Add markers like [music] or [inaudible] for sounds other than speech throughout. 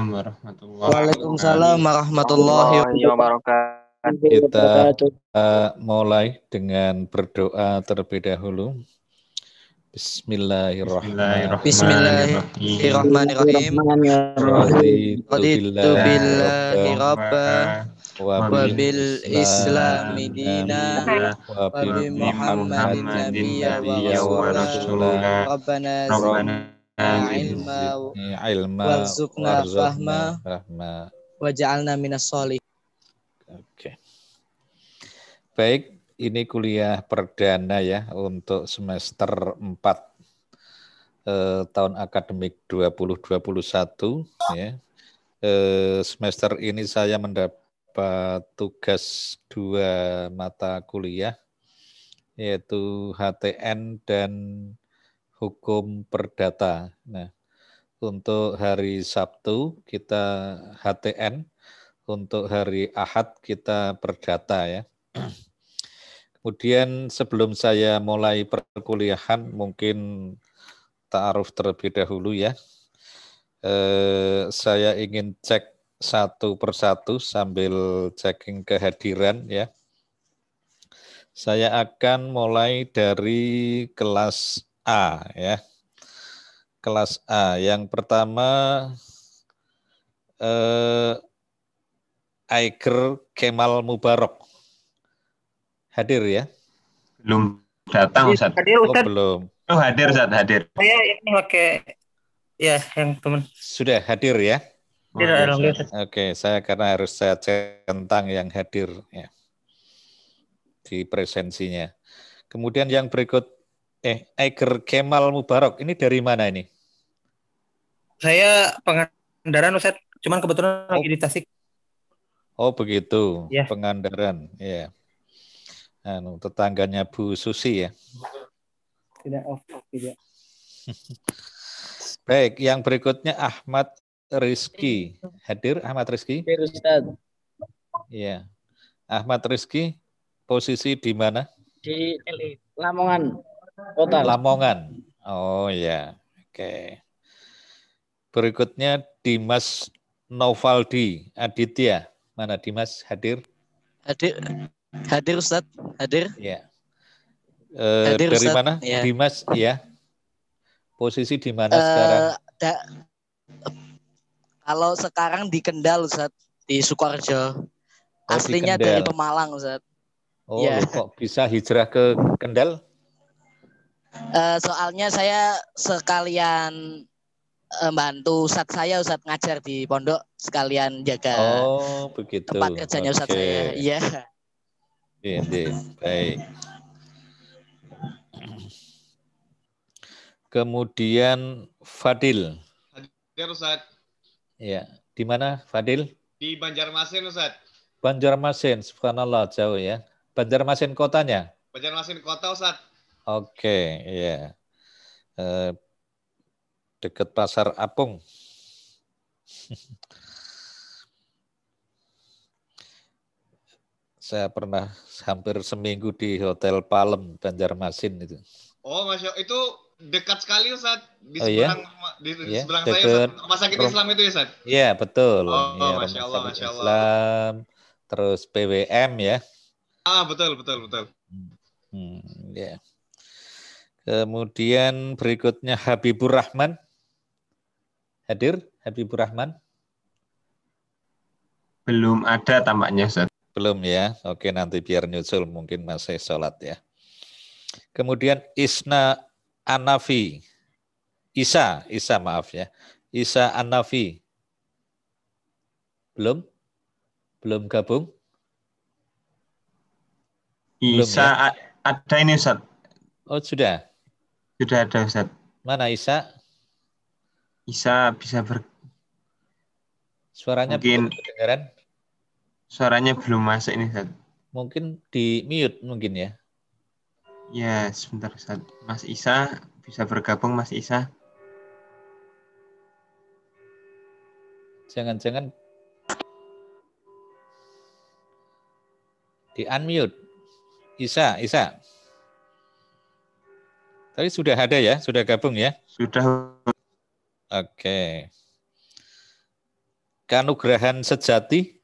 warahmatullahi Waalaikumsalam warahmatullahi wabarakatuh. Kita uh, mulai dengan berdoa terlebih dahulu. Bismillahirrahmanirrahim. Bismillahirrahmanirrahim. Raditu billahi rabba wa bil islami dina wa bi muhammadin nabiyya wa rasulah. Rabbana ilma ilma warzuqna fahma rahma. waj'alna minas solih. Oke. Baik, ini kuliah perdana ya untuk semester 4 eh, tahun akademik 2021 ya. Eh, semester ini saya mendapat tugas dua mata kuliah yaitu HTN dan hukum perdata. Nah, untuk hari Sabtu kita HTN, untuk hari Ahad kita perdata ya. Kemudian sebelum saya mulai perkuliahan mungkin ta'aruf terlebih dahulu ya. Eh, saya ingin cek satu persatu sambil checking kehadiran ya. Saya akan mulai dari kelas A ya. Kelas A. Yang pertama eh, Aiger Kemal Mubarok hadir ya? Belum datang Ustaz. Hadir Oh, Ustaz. belum. Oh, hadir Ustaz, hadir. Saya ini pakai ya yang teman. Sudah hadir ya? Hadir Oke. Oke, saya karena harus saya centang yang hadir ya di presensinya. Kemudian yang berikut eh Aiger Kemal Mubarok ini dari mana ini? Saya Pangandaran Ustaz. Cuman kebetulan lagi di Tasik. Oh begitu, Ya. Pengandaran, ya. Anu, tetangganya Bu Susi ya. Tidak off, tidak. [laughs] Baik, yang berikutnya Ahmad Rizky. Hadir Ahmad Rizky? Hadir Ustaz Iya. Ahmad Rizky, posisi di mana? di Lamongan kota. Lamongan. Oh ya, oke. Berikutnya Dimas Novaldi Aditya. Mana Dimas hadir? Hadir hadir Ustaz, hadir. Ya. Eh, Hadir, dari Ustaz. mana? Ya. Dimas ya. Posisi di mana Eh, sekarang? da- kalau sekarang di Kendal Ustaz, di Sukoharjo. Oh, di Aslinya dari Kendal. Pemalang Ustaz. Oh, ya. kok bisa hijrah ke Kendal? Eh, soalnya saya sekalian eh, bantu Ustaz saya Ustaz ngajar di pondok sekalian jaga Oh, begitu. tempat kerjanya Ustaz Oke. saya. Iya. Iya. baik. Kemudian Fadil. Hadir Ustaz. Ya, di mana Fadil? Di Banjarmasin Ustaz. Banjarmasin, subhanallah jauh ya. Banjarmasin kotanya. Banjarmasin kota Ustaz. Oke, ya. Eh, dekat pasar Apung. [laughs] Saya pernah hampir seminggu di Hotel Palem Banjarmasin itu. Oh, Masya itu dekat sekali Ustaz. Di Oh, iya? seberang di, di Iya, seberang saya dekat Ustaz. Rumah sakit rum- Islam itu ya Ustaz. Iya, betul. Oh, ya, Masya Allah, Masya Allah. Islam, terus PWM ya. Ah, betul, betul, betul. Hmm, ya. Kemudian berikutnya Habibur Rahman. Hadir Habibur Rahman? Belum ada tampaknya Ustaz. Belum ya. Oke, nanti biar nyusul mungkin masih sholat ya. Kemudian Isna Anafi. Isa, Isa maaf ya. Isa Anafi. Belum? Belum gabung? Belum, Isa a- ada ini Ustaz. Oh, sudah. Sudah ada Ustaz. Mana Isa? Isa bisa ber Suaranya Mungkin- belum kedengaran? suaranya belum masuk ini Ustaz. Mungkin di mute mungkin ya. Ya, sebentar Ustaz. Mas Isa bisa bergabung Mas Isa. Jangan-jangan di unmute. Isa, Isa. Tapi sudah ada ya, sudah gabung ya. Sudah Oke. Kanugrahan sejati.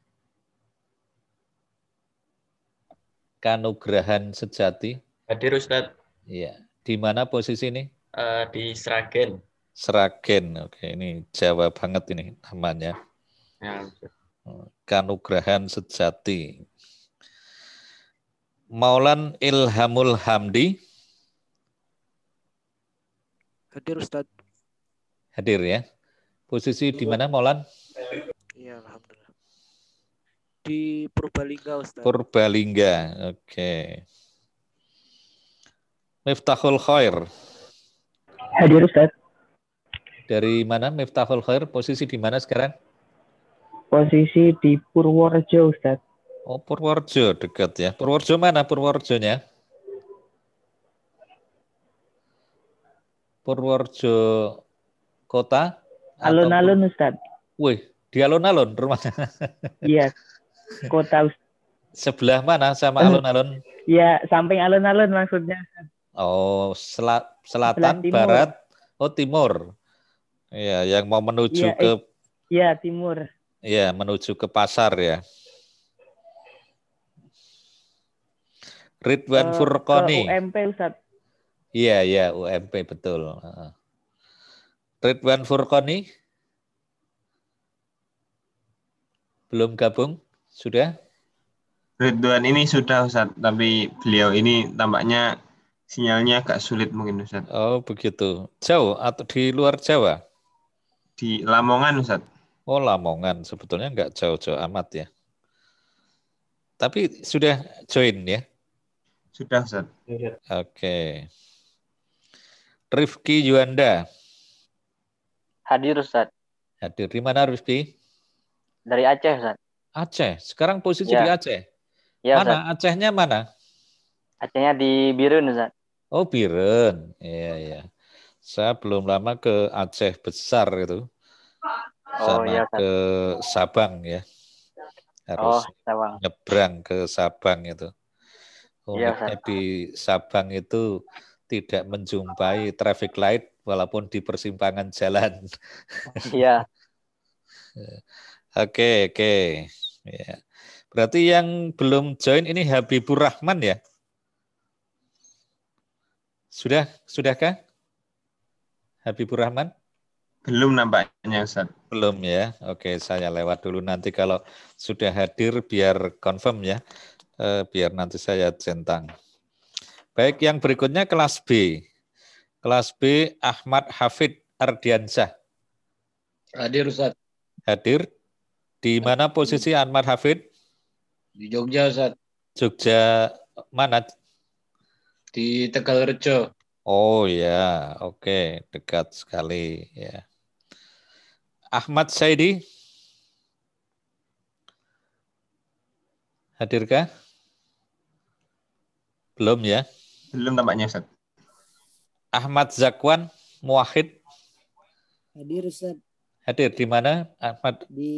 Kanugrahan sejati. Hadir Ustadz Iya. Di mana posisi ini? Eh, di Sragen. Seragen. Oke, ini Jawa banget ini namanya. Ya. Kanugrahan sejati. Maulan Ilhamul Hamdi Hadir Ustadz. hadir ya. Posisi di mana Maulan? Iya, alhamdulillah. Di Purbalingga Ustadz. Purbalingga. Oke. Miftahul Khair. Hadir Ustaz. Dari mana Miftahul Khair? Posisi di mana sekarang? Posisi di Purworejo Ustaz. Oh, Purworejo dekat ya. Purworejo mana Purworejonya? Purworejo kota? Atau- Alun-alun Ustaz. Wih, di alun-alun rumahnya. Iya. [laughs] Kota Ustaz. Sebelah mana sama alun-alun? Ya, samping alun-alun maksudnya. Oh, sela- selatan, barat, oh timur. Iya, yang mau menuju Iya, ke Iya, timur. Iya, menuju ke pasar ya. Ridwan Ke- Furqoni. Ke UMP Ustaz. Iya, iya, UMP betul. Heeh. Ridwan Furqoni. Belum gabung? Sudah? Ridwan ini sudah Ustaz, tapi beliau ini tampaknya sinyalnya agak sulit mungkin Ustaz. Oh, begitu. Jauh atau di luar Jawa? Di Lamongan Ustaz. Oh, Lamongan. Sebetulnya nggak jauh-jauh amat ya. Tapi sudah join ya? Sudah Ustaz. Oke. Rifki Yuanda. Hadir Ustaz. Hadir di mana Rifki? Dari Aceh Ustaz. Aceh. Sekarang posisi Ya. di Aceh. Ya Ustaz. mana? Acehnya mana? Acehnya di Birun Ustaz. Oh, Biren. Iya, iya. Saya belum lama ke Aceh besar itu. Oh Sama iya Ustaz. ke Sabang ya. Oh, Harus Sabang. nyebrang ke Sabang itu. Iya, Uniknya di Sabang itu tidak menjumpai traffic light walaupun di persimpangan jalan. Iya. [laughs] Oke, oke. Ya. Berarti yang belum join ini Habibur Rahman ya? Sudah, sudahkah? Habibur Rahman? Belum nampaknya Ustaz. Belum ya. Oke, saya lewat dulu nanti kalau sudah hadir biar confirm ya. Eh, biar nanti saya centang. Baik, yang berikutnya kelas B. Kelas B Ahmad Hafid Ardiansyah. Hadir Ustaz. Hadir. Di mana posisi Ahmad Hafid? Di Jogja Ustaz. Jogja mana? Di Tegalrejo. Oh ya, oke, dekat sekali ya. Ahmad Saidi. Hadirkah? Belum ya. Belum tampaknya Ustaz. Ahmad Zakwan Muwahid Hadir Ustaz hadir di mana? Ahmad di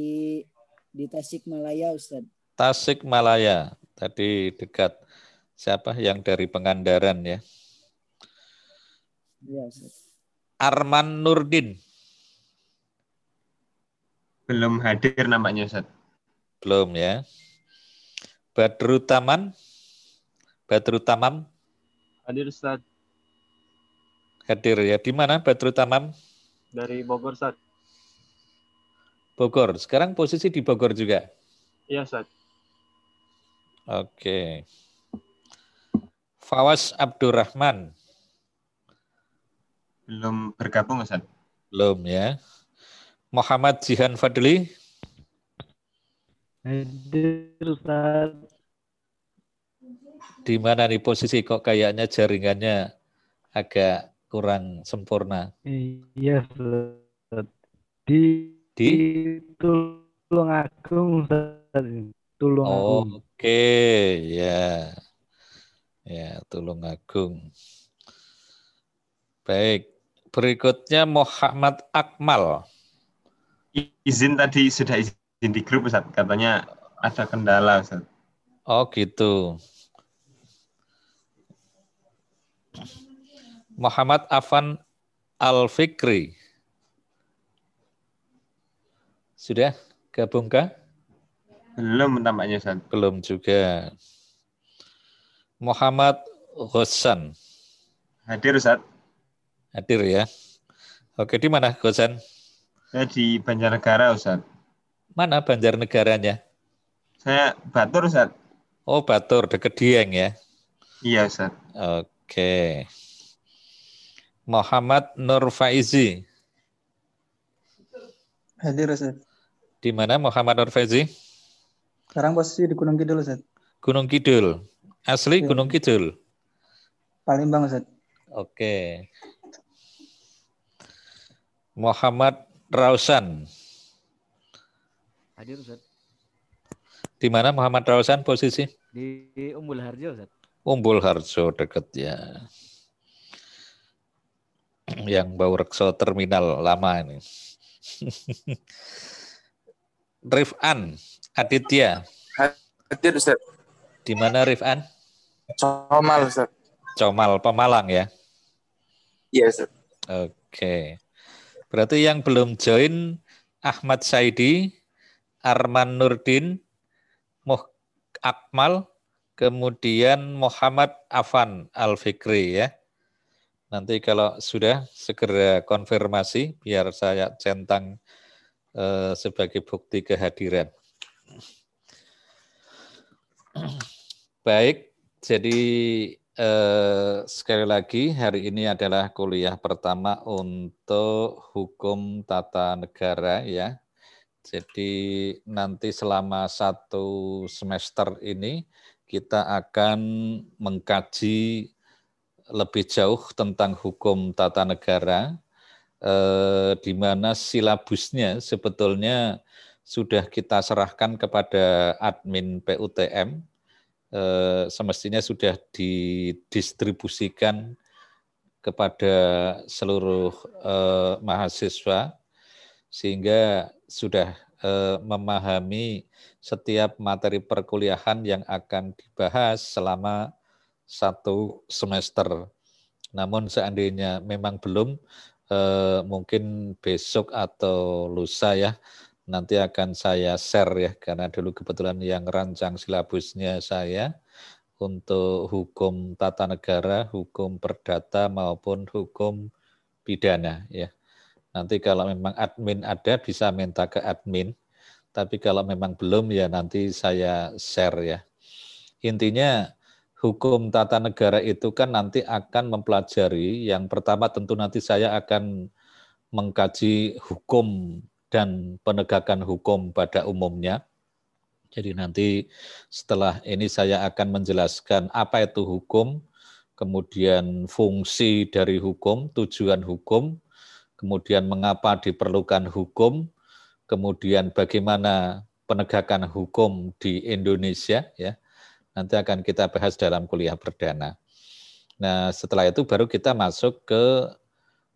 di Tasikmalaya Ustaz. Tasik Malaya. Tadi dekat siapa yang dari Pengandaran ya? Iya Ustaz. Arman Nurdin Belum hadir nampaknya Ustaz. belum ya. Badru Taman Badru Tamam Hadir Ustaz hadir ya. Di mana Badru Tamam? dari Bogor Ustaz. Bogor. Sekarang posisi di Bogor juga. Iya Ustaz. Oke. Fawas Abdurrahman Belum bergabung Ustaz. belum ya. Muhammad Jihan Fadli Hadir Ustaz. Di mana nih posisi kok kayaknya jaringannya agak kurang sempurna. Iya. Di, Di Tulungagung Ustaz. Tulungagung. Oke, ya. Ya, Tulungagung. Baik. Berikutnya Muhammad Akmal. Izin tadi sudah izin di grup Ustaz. Katanya ada kendala Ustaz. Oh, gitu. Muhammad Afan Al-Fikri. Sudah? Gabung kah? Belum tampaknya Ustaz. Belum juga. Muhammad Ghossan. Hadir Ustaz. Hadir ya. Oke, di mana Ghossan? Saya di Banjarnegara Ustaz. Mana Banjarnegaranya? Saya Batur Ustaz. Oh, Batur, deket Dieng ya. Iya Ustaz. Oke. Muhammad Nur Faizi. Hadir Ustaz. Di mana Muhammad Nur Faizi? Sekarang posisi di Gunung Kidul Ustaz. Gunung Kidul. Asli Iya. Gunung Kidul. Palembang Ustaz. Oke. Muhammad Rausan. Hadir Ustaz. Di mana Muhammad Rausan posisi? Di Umbul Harjo Ustaz. Umbul Harjo deket ya. Yang bau rekso terminal lama ini. [laughs] Rifan Aditya. Hadir Ustaz. Di mana Rifan? Comal Ustaz. Comal Pemalang ya. Iya Ustaz. Oke. Berarti yang belum join Ahmad Saidi, Arman Nurdin, Muh Akmal, kemudian Muhammad Afan Al Fikri ya. Nanti kalau sudah segera konfirmasi biar saya centang eh, sebagai bukti kehadiran. [clears throat] Baik, jadi eh, sekali lagi hari ini adalah kuliah pertama untuk hukum tata negara ya. Jadi nanti selama satu semester ini kita akan mengkaji lebih jauh tentang hukum tata negara, eh, di mana silabusnya sebetulnya sudah kita serahkan kepada admin PUTM, eh, semestinya sudah didistribusikan kepada seluruh eh, mahasiswa, sehingga sudah eh, memahami setiap materi perkuliahan yang akan dibahas selama satu semester. Namun seandainya memang belum, eh, mungkin besok atau lusa ya, nanti akan saya share ya, karena dulu kebetulan yang rancang silabusnya saya untuk hukum tata negara, hukum perdata maupun hukum pidana ya. Nanti kalau memang admin ada bisa minta ke admin, tapi kalau memang belum ya nanti saya share ya. Intinya hukum tata negara itu kan nanti akan mempelajari yang pertama tentu nanti saya akan mengkaji hukum dan penegakan hukum pada umumnya. Jadi nanti setelah ini saya akan menjelaskan apa itu hukum, kemudian fungsi dari hukum, tujuan hukum, kemudian mengapa diperlukan hukum, kemudian bagaimana penegakan hukum di Indonesia ya nanti akan kita bahas dalam kuliah perdana. Nah, setelah itu baru kita masuk ke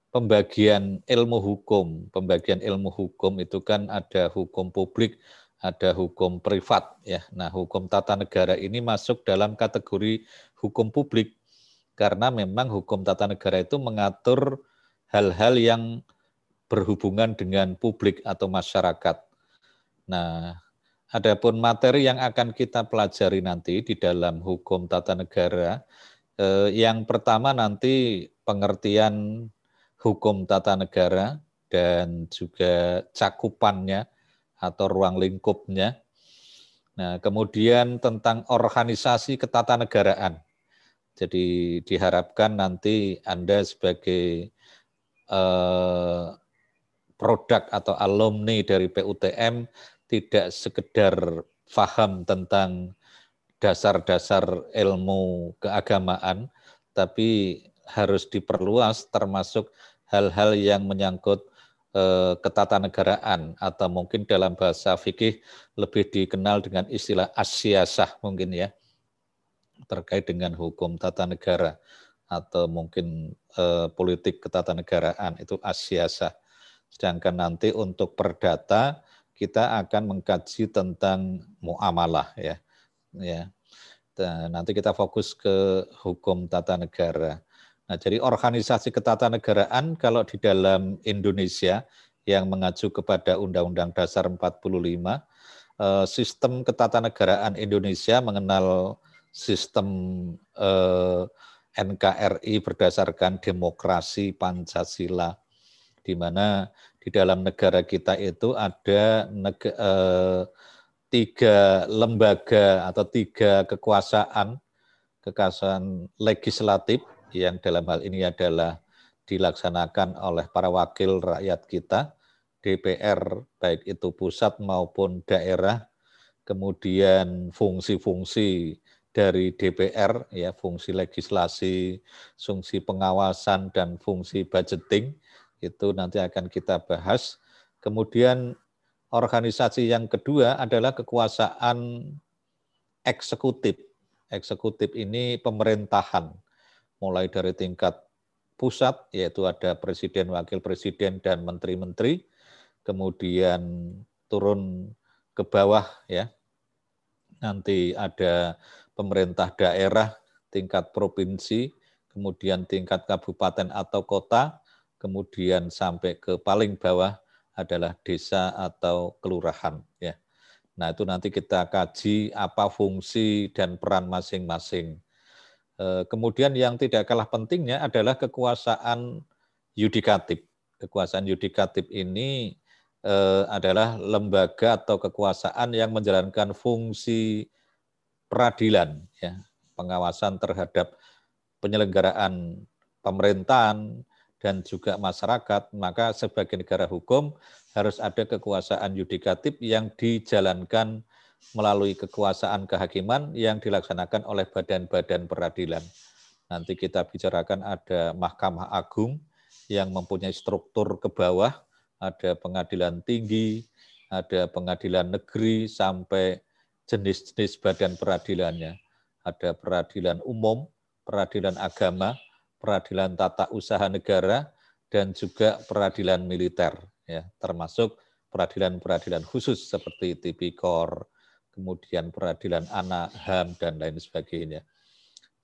pembagian ilmu hukum. Pembagian ilmu hukum itu kan ada hukum publik, ada hukum privat ya. Nah, hukum tata negara ini masuk dalam kategori hukum publik karena memang hukum tata negara itu mengatur hal-hal yang berhubungan dengan publik atau masyarakat. Nah, Adapun materi yang akan kita pelajari nanti di dalam hukum tata negara, eh, yang pertama nanti pengertian hukum tata negara dan juga cakupannya atau ruang lingkupnya. Nah, kemudian tentang organisasi ketatanegaraan. Jadi diharapkan nanti Anda sebagai eh, produk atau alumni dari PUTM tidak sekedar paham tentang dasar-dasar ilmu keagamaan, tapi harus diperluas termasuk hal-hal yang menyangkut eh, ketatanegaraan atau mungkin dalam bahasa fikih lebih dikenal dengan istilah asyasah mungkin ya terkait dengan hukum tata negara atau mungkin eh, politik ketatanegaraan itu asyasah. Sedangkan nanti untuk perdata kita akan mengkaji tentang muamalah ya. Ya. Dan nanti kita fokus ke hukum tata negara. Nah, jadi organisasi ketatanegaraan kalau di dalam Indonesia yang mengacu kepada Undang-Undang Dasar 45, eh, sistem ketatanegaraan Indonesia mengenal sistem eh, NKRI berdasarkan demokrasi Pancasila, di mana di dalam negara kita itu ada neg- eh, tiga lembaga atau tiga kekuasaan, kekuasaan legislatif. Yang dalam hal ini adalah dilaksanakan oleh para wakil rakyat kita, DPR baik itu pusat maupun daerah, kemudian fungsi-fungsi dari DPR ya fungsi legislasi, fungsi pengawasan dan fungsi budgeting itu nanti akan kita bahas. Kemudian organisasi yang kedua adalah kekuasaan eksekutif. Eksekutif ini pemerintahan mulai dari tingkat pusat yaitu ada presiden, wakil presiden dan menteri-menteri, kemudian turun ke bawah ya. Nanti ada pemerintah daerah tingkat provinsi, kemudian tingkat kabupaten atau kota, kemudian sampai ke paling bawah adalah desa atau kelurahan ya. Nah, itu nanti kita kaji apa fungsi dan peran masing-masing. Eh, Kemudian yang tidak kalah pentingnya adalah kekuasaan yudikatif. Kekuasaan yudikatif ini eh, adalah lembaga atau kekuasaan yang menjalankan fungsi peradilan, ya, pengawasan terhadap penyelenggaraan pemerintahan dan juga masyarakat, maka sebagai negara hukum harus ada kekuasaan yudikatif yang dijalankan melalui kekuasaan kehakiman yang dilaksanakan oleh badan-badan peradilan. Nanti kita bicarakan ada Mahkamah Agung yang mempunyai struktur ke bawah, ada pengadilan tinggi, ada pengadilan negeri sampai jenis-jenis badan peradilannya. Ada peradilan umum, peradilan agama, peradilan tata usaha negara, dan juga peradilan militer, ya, termasuk peradilan-peradilan khusus seperti tipikor, kemudian peradilan anak, HAM, dan lain sebagainya.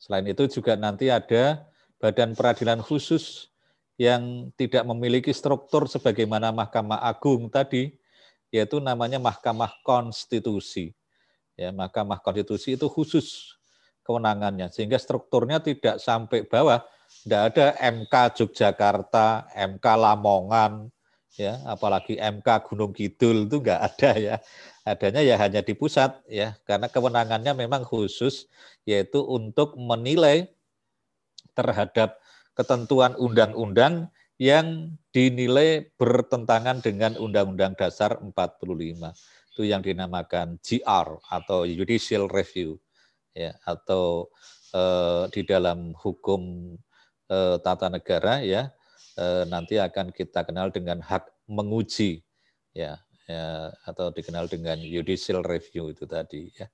Selain itu juga nanti ada badan peradilan khusus yang tidak memiliki struktur sebagaimana Mahkamah Agung tadi, yaitu namanya Mahkamah Konstitusi. Ya, Mahkamah Konstitusi itu khusus kewenangannya, sehingga strukturnya tidak sampai bawah, tidak ada MK Yogyakarta, MK Lamongan, ya, apalagi MK Gunung Kidul itu enggak [laughs] ada ya. Adanya ya hanya di pusat ya, karena kewenangannya memang khusus yaitu untuk menilai terhadap ketentuan undang-undang yang dinilai bertentangan dengan Undang-Undang Dasar 45. Itu yang dinamakan GR atau Judicial Review ya atau eh, di dalam hukum eh, tata negara ya eh, nanti akan kita kenal dengan hak menguji ya, ya atau dikenal dengan judicial review itu tadi ya.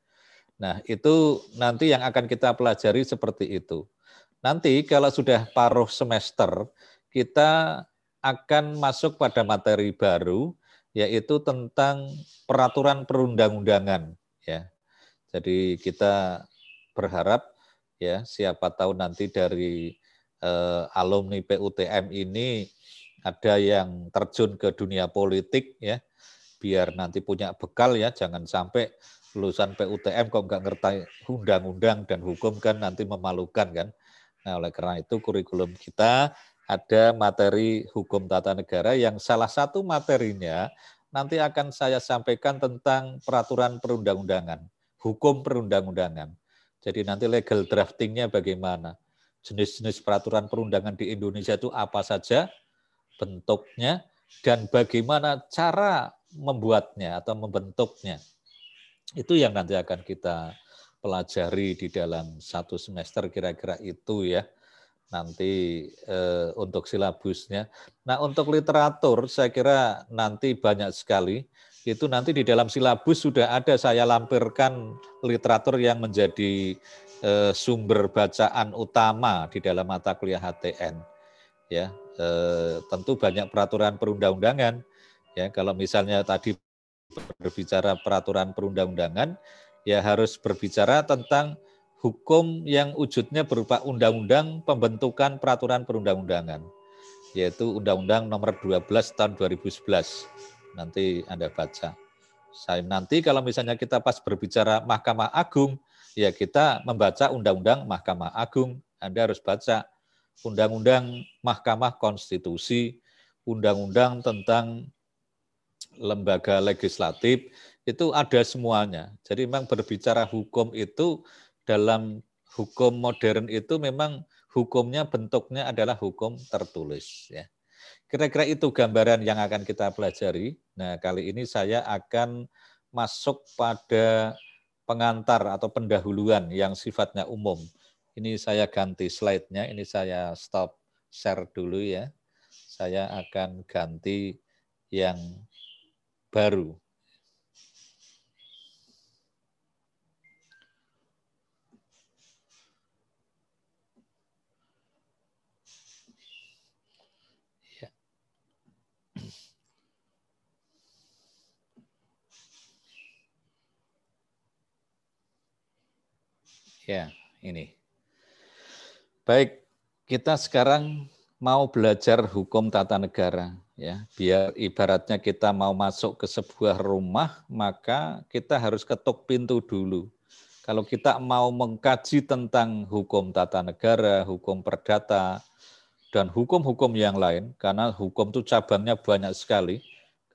Nah, itu nanti yang akan kita pelajari seperti itu. Nanti kalau sudah paruh semester, kita akan masuk pada materi baru, yaitu tentang peraturan perundang-undangan. Ya, jadi kita berharap ya siapa tahu nanti dari eh, alumni PUTM ini ada yang terjun ke dunia politik ya, biar nanti punya bekal ya, jangan sampai lulusan PUTM kok nggak ngerti undang-undang dan hukum kan nanti memalukan kan. Nah, oleh karena itu kurikulum kita ada materi hukum tata negara yang salah satu materinya nanti akan saya sampaikan tentang peraturan perundang-undangan, hukum perundang-undangan. Jadi nanti legal draftingnya bagaimana, jenis-jenis peraturan perundangan di Indonesia itu apa saja, bentuknya, dan bagaimana cara membuatnya atau membentuknya. Itu yang nanti akan kita pelajari di dalam satu semester kira-kira itu ya nanti eh, untuk silabusnya. Nah untuk literatur saya kira nanti banyak sekali itu nanti di dalam silabus sudah ada saya lampirkan literatur yang menjadi eh, sumber bacaan utama di dalam mata kuliah HTN ya eh, tentu banyak peraturan perundang-undangan ya kalau misalnya tadi berbicara peraturan perundang-undangan ya harus berbicara tentang hukum yang wujudnya berupa undang-undang pembentukan peraturan perundang-undangan. yaitu Undang-Undang Nomor 12 Tahun 2011. Nanti Anda baca. Saya nanti kalau misalnya kita pas berbicara Mahkamah Agung, ya kita membaca Undang-Undang Mahkamah Agung. Anda harus baca Undang-Undang Mahkamah Konstitusi, Undang-Undang tentang lembaga legislatif, itu ada semuanya. Jadi memang berbicara hukum itu dalam hukum modern itu memang hukumnya bentuknya adalah hukum tertulis. Ya. Kira-kira itu gambaran yang akan kita pelajari. Nah kali ini saya akan masuk pada pengantar atau pendahuluan yang sifatnya umum. Ini saya ganti slide-nya, ini saya stop share dulu ya. Saya akan ganti yang baru. Ya, ini. Baik, kita sekarang mau belajar hukum tata negara ya. Biar ibaratnya kita mau masuk ke sebuah rumah maka kita harus ketuk pintu dulu. Kalau kita mau mengkaji tentang hukum tata negara hukum perdata dan hukum-hukum yang lain karena hukum itu cabangnya banyak sekali.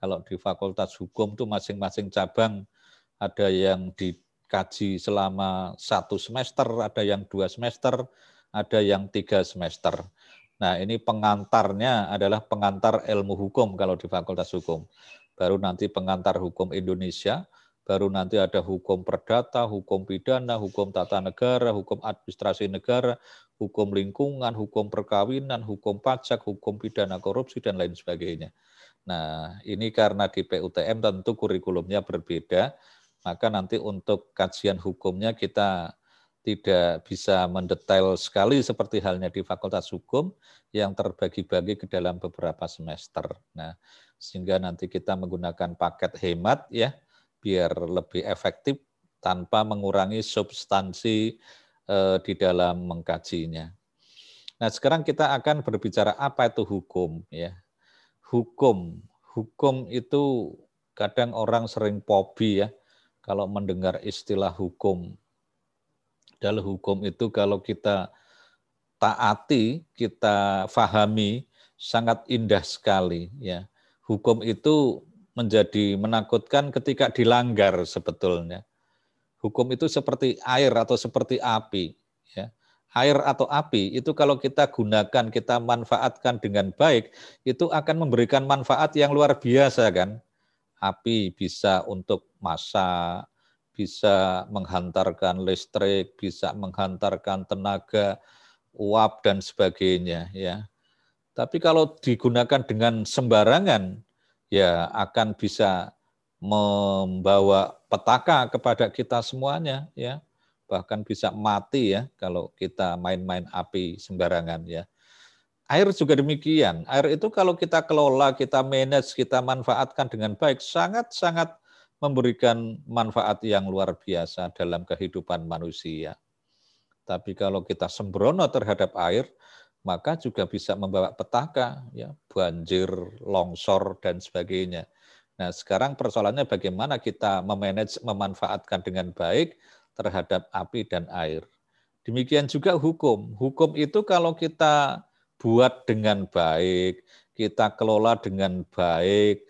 Kalau di fakultas hukum itu masing-masing cabang ada yang dikaji selama satu semester ada yang dua semester ada yang tiga semester Nah, ini pengantarnya adalah pengantar ilmu hukum kalau di Fakultas Hukum. Baru nanti pengantar hukum Indonesia, baru nanti ada hukum perdata, hukum pidana, hukum tata negara, hukum administrasi negara, hukum lingkungan, hukum perkawinan, hukum pajak, hukum pidana korupsi, dan lain sebagainya. Nah, ini karena di PUTM tentu kurikulumnya berbeda, maka nanti untuk kajian hukumnya kita tidak bisa mendetail sekali seperti halnya di Fakultas Hukum yang terbagi-bagi ke dalam beberapa semester. Nah, sehingga nanti kita menggunakan paket hemat ya biar lebih efektif tanpa mengurangi substansi eh, di dalam mengkajinya. Nah, sekarang kita akan berbicara apa itu hukum ya. Hukum, hukum itu kadang orang sering pobi ya kalau mendengar istilah hukum dalam hukum itu kalau kita taati, kita fahami sangat indah sekali ya. Hukum itu menjadi menakutkan ketika dilanggar sebetulnya. Hukum itu seperti air atau seperti api ya. Air atau api itu kalau kita gunakan, kita manfaatkan dengan baik, itu akan memberikan manfaat yang luar biasa kan. Api bisa untuk masak, bisa menghantarkan listrik, bisa menghantarkan tenaga uap dan sebagainya ya. Tapi kalau digunakan dengan sembarangan ya akan bisa membawa petaka kepada kita semuanya ya. Bahkan bisa mati ya kalau kita main-main api sembarangan ya. Air juga demikian. Air itu kalau kita kelola, kita manage, kita manfaatkan dengan baik, sangat-sangat memberikan manfaat yang luar biasa dalam kehidupan manusia. Tapi kalau kita sembrono terhadap air, maka juga bisa membawa petaka, ya, banjir, longsor, dan sebagainya. Nah, sekarang persoalannya bagaimana kita memanage, memanfaatkan dengan baik terhadap api dan air. Demikian juga hukum. Hukum itu kalau kita buat dengan baik, kita kelola dengan baik,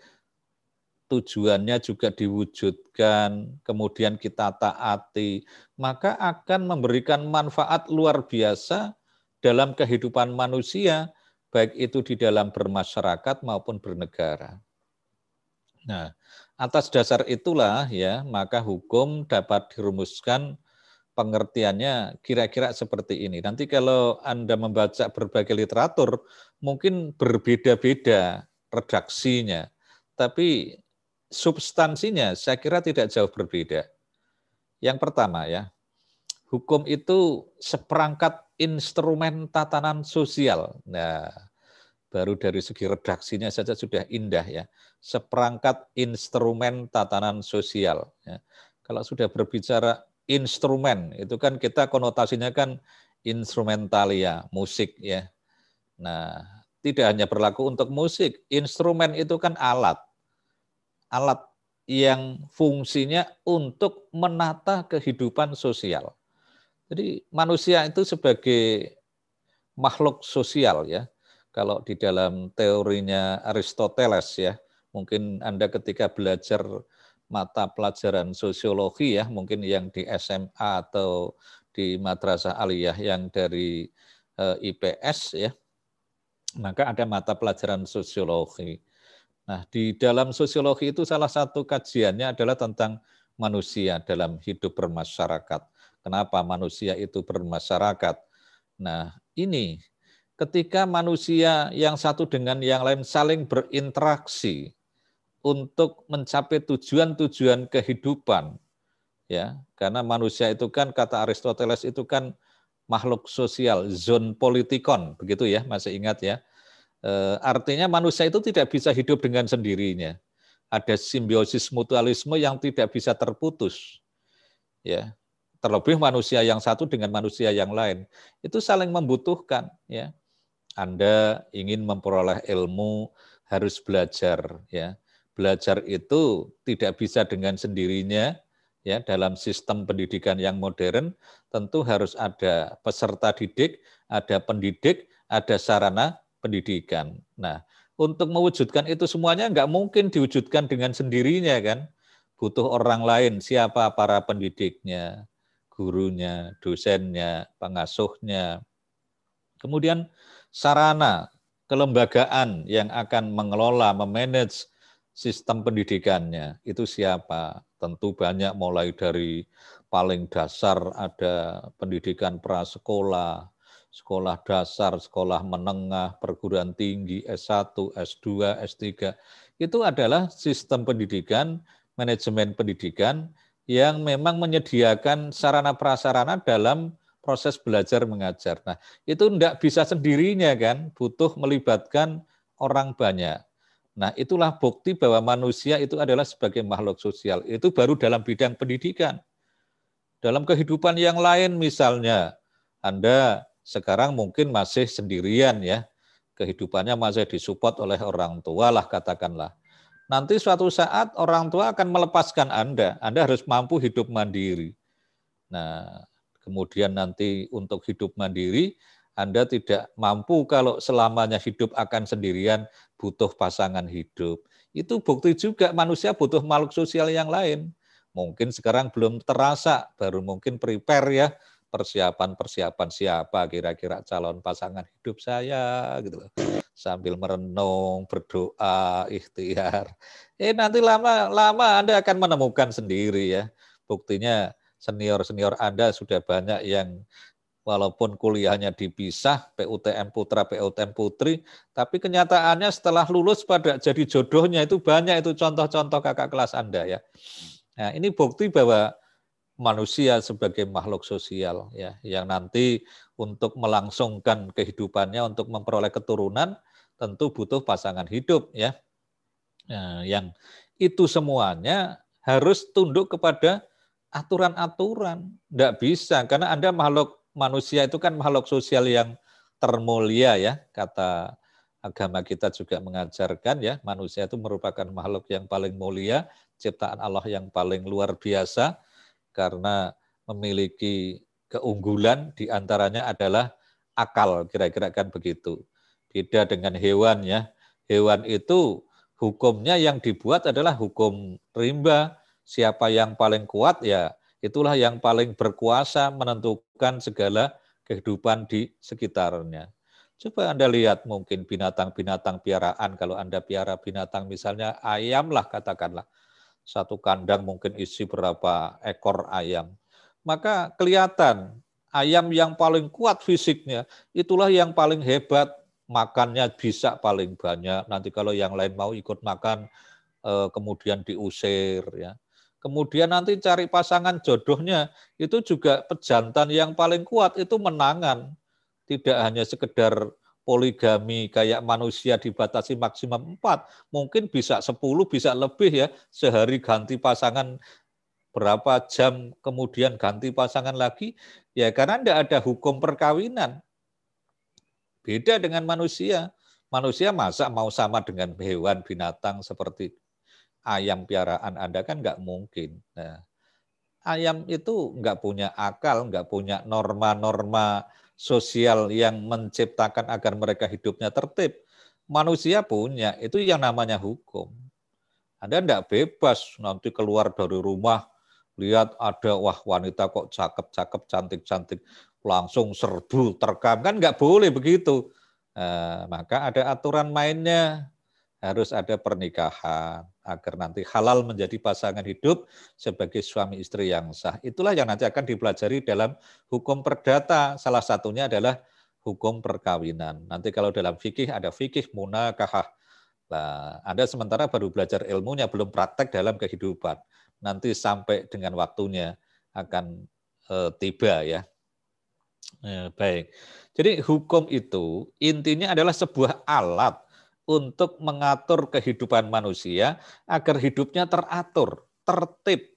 tujuannya juga diwujudkan, kemudian kita taati, maka akan memberikan manfaat luar biasa dalam kehidupan manusia, baik itu di dalam bermasyarakat maupun bernegara. Nah, atas dasar itulah ya, maka hukum dapat dirumuskan pengertiannya kira-kira seperti ini. Nanti kalau Anda membaca berbagai literatur, mungkin berbeda-beda redaksinya. Tapi substansinya saya kira tidak jauh berbeda. Yang pertama ya, hukum itu seperangkat instrumen tatanan sosial. Nah, baru dari segi redaksinya saja sudah indah ya. Seperangkat instrumen tatanan sosial. Ya. Kalau sudah berbicara instrumen, itu kan kita konotasinya kan instrumentalia, musik ya. Nah, tidak hanya berlaku untuk musik. Instrumen itu kan alat. Alat yang fungsinya untuk menata kehidupan sosial. Jadi manusia itu sebagai makhluk sosial ya. Kalau di dalam teorinya Aristoteles ya, mungkin Anda ketika belajar mata pelajaran sosiologi ya, mungkin yang di SMA atau di madrasah aliyah yang dari eh, IPS ya, maka ada mata pelajaran sosiologi. Nah, di dalam sosiologi itu salah satu kajiannya adalah tentang manusia dalam hidup bermasyarakat. Kenapa manusia itu bermasyarakat? Nah, ini ketika manusia yang satu dengan yang lain saling berinteraksi untuk mencapai tujuan-tujuan kehidupan, ya, karena manusia itu kan kata Aristoteles itu kan makhluk sosial, zon politikon, begitu ya, masih ingat ya. E, artinya manusia itu tidak bisa hidup dengan sendirinya. Ada simbiosis mutualisme yang tidak bisa terputus. Ya, terlebih manusia yang satu dengan manusia yang lain itu saling membutuhkan ya anda ingin memperoleh ilmu harus belajar ya belajar itu tidak bisa dengan sendirinya ya dalam sistem pendidikan yang modern tentu harus ada peserta didik ada pendidik ada sarana pendidikan nah untuk mewujudkan itu semuanya nggak mungkin diwujudkan dengan sendirinya kan butuh orang lain siapa para pendidiknya gurunya, dosennya, pengasuhnya. Kemudian sarana kelembagaan yang akan mengelola, memanage sistem pendidikannya itu siapa? Tentu banyak mulai dari paling dasar ada pendidikan prasekolah, sekolah dasar, sekolah menengah, perguruan tinggi, S1, S2, S3. Itu adalah sistem pendidikan, manajemen pendidikan yang memang menyediakan sarana prasarana dalam proses belajar mengajar. Nah, itu tidak bisa sendirinya kan, butuh melibatkan orang banyak. Nah, itulah bukti bahwa manusia itu adalah sebagai makhluk sosial. Itu baru dalam bidang pendidikan. Dalam kehidupan yang lain misalnya, Anda sekarang mungkin masih sendirian ya, kehidupannya masih disupport oleh orang tua lah katakanlah nanti suatu saat orang tua akan melepaskan Anda. Anda harus mampu hidup mandiri. Nah, kemudian nanti untuk hidup mandiri, Anda tidak mampu kalau selamanya hidup akan sendirian, butuh pasangan hidup. Itu bukti juga manusia butuh makhluk sosial yang lain. Mungkin sekarang belum terasa, baru mungkin prepare ya, persiapan-persiapan siapa kira-kira calon pasangan hidup saya gitu loh. Sambil merenung, berdoa, ikhtiar. Eh nanti lama-lama Anda akan menemukan sendiri ya. Buktinya senior-senior Anda sudah banyak yang walaupun kuliahnya dipisah, PUTM putra, PUTM putri, tapi kenyataannya setelah lulus pada jadi jodohnya itu banyak itu contoh-contoh kakak kelas Anda ya. Nah, ini bukti bahwa manusia sebagai makhluk sosial ya yang nanti untuk melangsungkan kehidupannya untuk memperoleh keturunan tentu butuh pasangan hidup ya nah, yang itu semuanya harus tunduk kepada aturan-aturan tidak bisa karena anda makhluk manusia itu kan makhluk sosial yang termulia ya kata agama kita juga mengajarkan ya manusia itu merupakan makhluk yang paling mulia ciptaan Allah yang paling luar biasa karena memiliki keunggulan di antaranya adalah akal, kira-kira kan begitu. Beda dengan hewan ya. Hewan itu hukumnya yang dibuat adalah hukum rimba. Siapa yang paling kuat ya itulah yang paling berkuasa menentukan segala kehidupan di sekitarnya. Coba Anda lihat mungkin binatang-binatang piaraan, kalau Anda piara binatang misalnya ayam lah katakanlah satu kandang mungkin isi berapa ekor ayam. Maka kelihatan ayam yang paling kuat fisiknya, itulah yang paling hebat, makannya bisa paling banyak. Nanti kalau yang lain mau ikut makan, eh, kemudian diusir. ya. Kemudian nanti cari pasangan jodohnya, itu juga pejantan yang paling kuat, itu menangan. Tidak hanya sekedar poligami kayak manusia dibatasi maksimum 4, mungkin bisa 10, bisa lebih ya, sehari ganti pasangan berapa jam kemudian ganti pasangan lagi, ya karena tidak ada hukum perkawinan. Beda dengan manusia. Manusia masa mau sama dengan hewan binatang seperti ayam piaraan Anda kan nggak mungkin. Nah, ayam itu nggak punya akal, nggak punya norma-norma sosial yang menciptakan agar mereka hidupnya tertib. Manusia punya, itu yang namanya hukum. Anda nggak bebas nanti keluar dari rumah, lihat ada wah wanita kok cakep-cakep, cantik-cantik, langsung serbu, terkam. Kan nggak boleh begitu. Nah, maka ada aturan mainnya, harus ada pernikahan agar nanti halal menjadi pasangan hidup sebagai suami istri yang sah. Itulah yang nanti akan dipelajari dalam hukum perdata. Salah satunya adalah hukum perkawinan. Nanti kalau dalam fikih ada fikih munakahah. Nah, Anda sementara baru belajar ilmunya, belum praktek dalam kehidupan. Nanti sampai dengan waktunya akan e, tiba ya. E, baik. Jadi hukum itu intinya adalah sebuah alat untuk mengatur kehidupan manusia agar hidupnya teratur, tertib.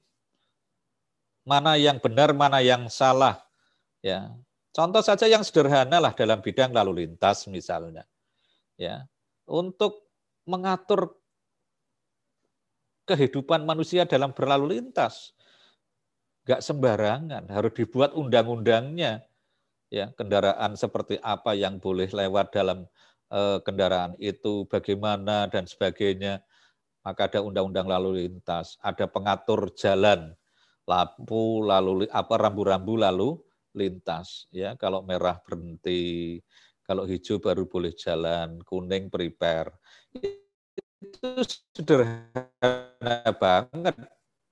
Mana yang benar, mana yang salah. Ya. Contoh saja yang sederhana lah dalam bidang lalu lintas misalnya. Ya. Untuk mengatur kehidupan manusia dalam berlalu lintas. Gak sembarangan, harus dibuat undang-undangnya ya kendaraan seperti apa yang boleh lewat dalam kendaraan itu bagaimana dan sebagainya maka ada undang-undang lalu lintas ada pengatur jalan lampu lalu apa rambu-rambu lalu lintas ya. Kalau merah berhenti kalau hijau baru boleh jalan kuning prepare. Itu sederhana banget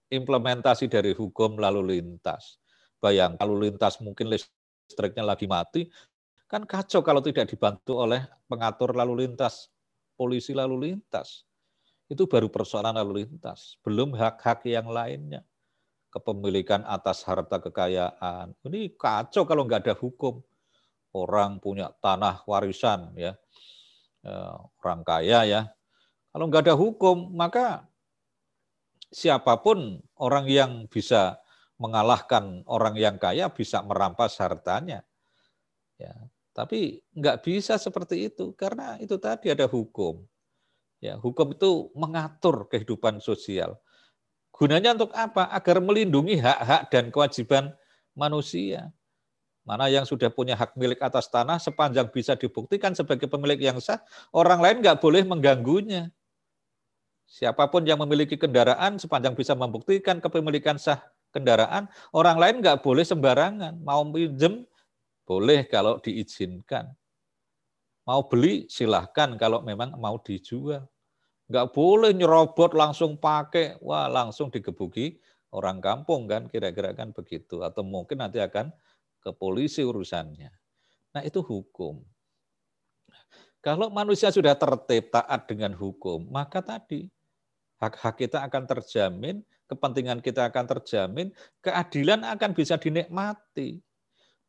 implementasi dari hukum lalu lintas. Bayang lalu lintas mungkin listriknya lagi mati, kan kacau kalau tidak dibantu oleh pengatur lalu lintas, polisi lalu lintas. Itu baru persoalan lalu lintas, belum hak-hak yang lainnya. Kepemilikan atas harta kekayaan. Ini kacau kalau nggak ada hukum. Orang punya tanah warisan, ya eh, orang kaya ya. Kalau nggak ada hukum, maka siapa pun orang yang bisa mengalahkan orang yang kaya bisa merampas hartanya. Ya, tapi nggak bisa seperti itu karena itu tadi ada hukum. Ya, hukum itu mengatur kehidupan sosial. Gunanya untuk apa? Agar melindungi hak-hak dan kewajiban manusia. Mana yang sudah punya hak milik atas tanah sepanjang bisa dibuktikan sebagai pemilik yang sah, orang lain nggak boleh mengganggunya. Siapa pun yang memiliki kendaraan sepanjang bisa membuktikan kepemilikan sah kendaraan, orang lain nggak boleh sembarangan. Mau pinjem, boleh kalau diizinkan. Mau beli, silahkan kalau memang mau dijual. Nggak boleh nyerobot langsung pakai, wah langsung digebuki orang kampung kan, kira-kira kan begitu. Atau mungkin nanti akan ke polisi urusannya. Nah itu hukum. Kalau manusia sudah tertib taat dengan hukum, maka tadi hak-hak kita akan terjamin, kepentingan kita akan terjamin, keadilan akan bisa dinikmati.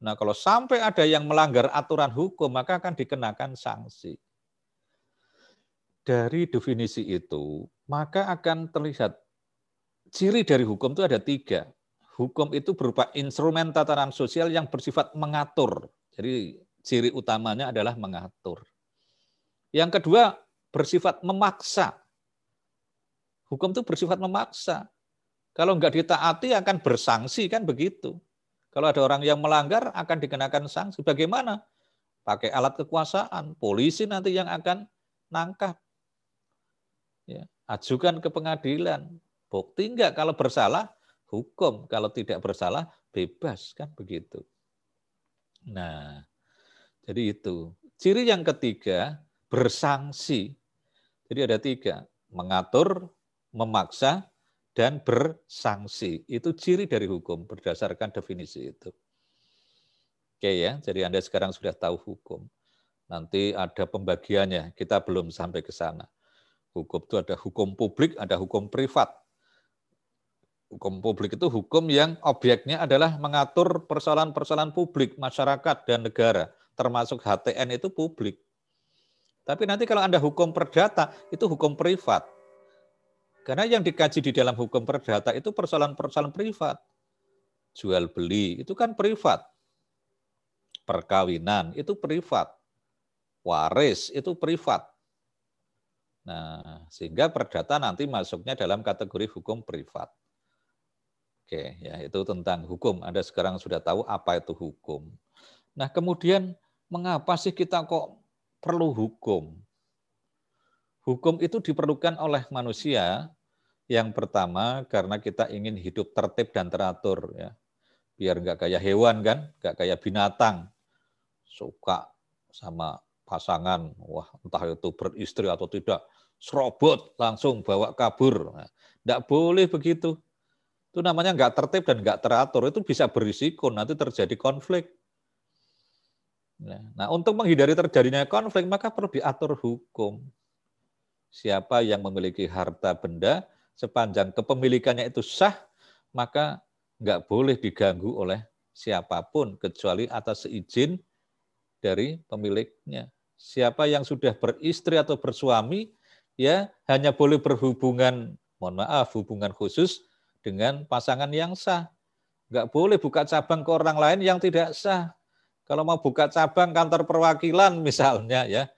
Nah, kalau sampai ada yang melanggar aturan hukum, maka akan dikenakan sanksi. Dari definisi itu, maka akan terlihat ciri dari hukum itu ada tiga. Hukum itu berupa instrumen tatanan sosial yang bersifat mengatur. Jadi ciri utamanya adalah mengatur. Yang kedua, bersifat memaksa. Hukum itu bersifat memaksa. Kalau nggak ditaati akan bersanksi kan begitu. Kalau ada orang yang melanggar akan dikenakan sanksi. Bagaimana? Pakai alat kekuasaan, polisi nanti yang akan nangkap. Ya, ajukan ke pengadilan. Bukti enggak kalau bersalah, hukum. Kalau tidak bersalah, bebas kan begitu. Nah, jadi itu. Ciri yang ketiga, bersanksi. Jadi ada tiga, mengatur, memaksa, dan bersanksi. Itu ciri dari hukum berdasarkan definisi itu. Oke ya, jadi Anda sekarang sudah tahu hukum. Nanti ada pembagiannya, kita belum sampai ke sana. Hukum itu ada hukum publik, ada hukum privat. Hukum publik itu hukum yang objeknya adalah mengatur persoalan-persoalan publik, masyarakat, dan negara. Termasuk HTN itu publik. Tapi nanti kalau Anda hukum perdata, itu hukum privat karena yang dikaji di dalam hukum perdata itu persoalan-persoalan privat. Jual beli itu kan privat. Perkawinan itu privat. waris itu privat. Nah, sehingga perdata nanti masuknya dalam kategori hukum privat. Oke, ya itu tentang hukum. Anda sekarang sudah tahu apa itu hukum. Nah, kemudian mengapa sih kita kok perlu hukum? Hukum itu diperlukan oleh manusia yang pertama karena kita ingin hidup tertib dan teratur ya. Biar nggak kayak hewan kan, nggak kayak binatang. Suka sama pasangan, wah entah itu beristri atau tidak, serobot langsung bawa kabur. Nah, nggak boleh begitu. Itu namanya nggak tertib dan nggak teratur. Itu bisa berisiko nanti terjadi konflik. Nah, untuk menghindari terjadinya konflik, maka perlu diatur hukum. Siapa yang memiliki harta benda, sepanjang kepemilikannya itu sah, maka nggak boleh diganggu oleh siapa pun, kecuali atas izin dari pemiliknya. Siapa yang sudah beristri atau bersuami, ya hanya boleh berhubungan, mohon maaf, hubungan khusus dengan pasangan yang sah. Nggak boleh buka cabang ke orang lain yang tidak sah. Kalau mau buka cabang kantor perwakilan misalnya ya,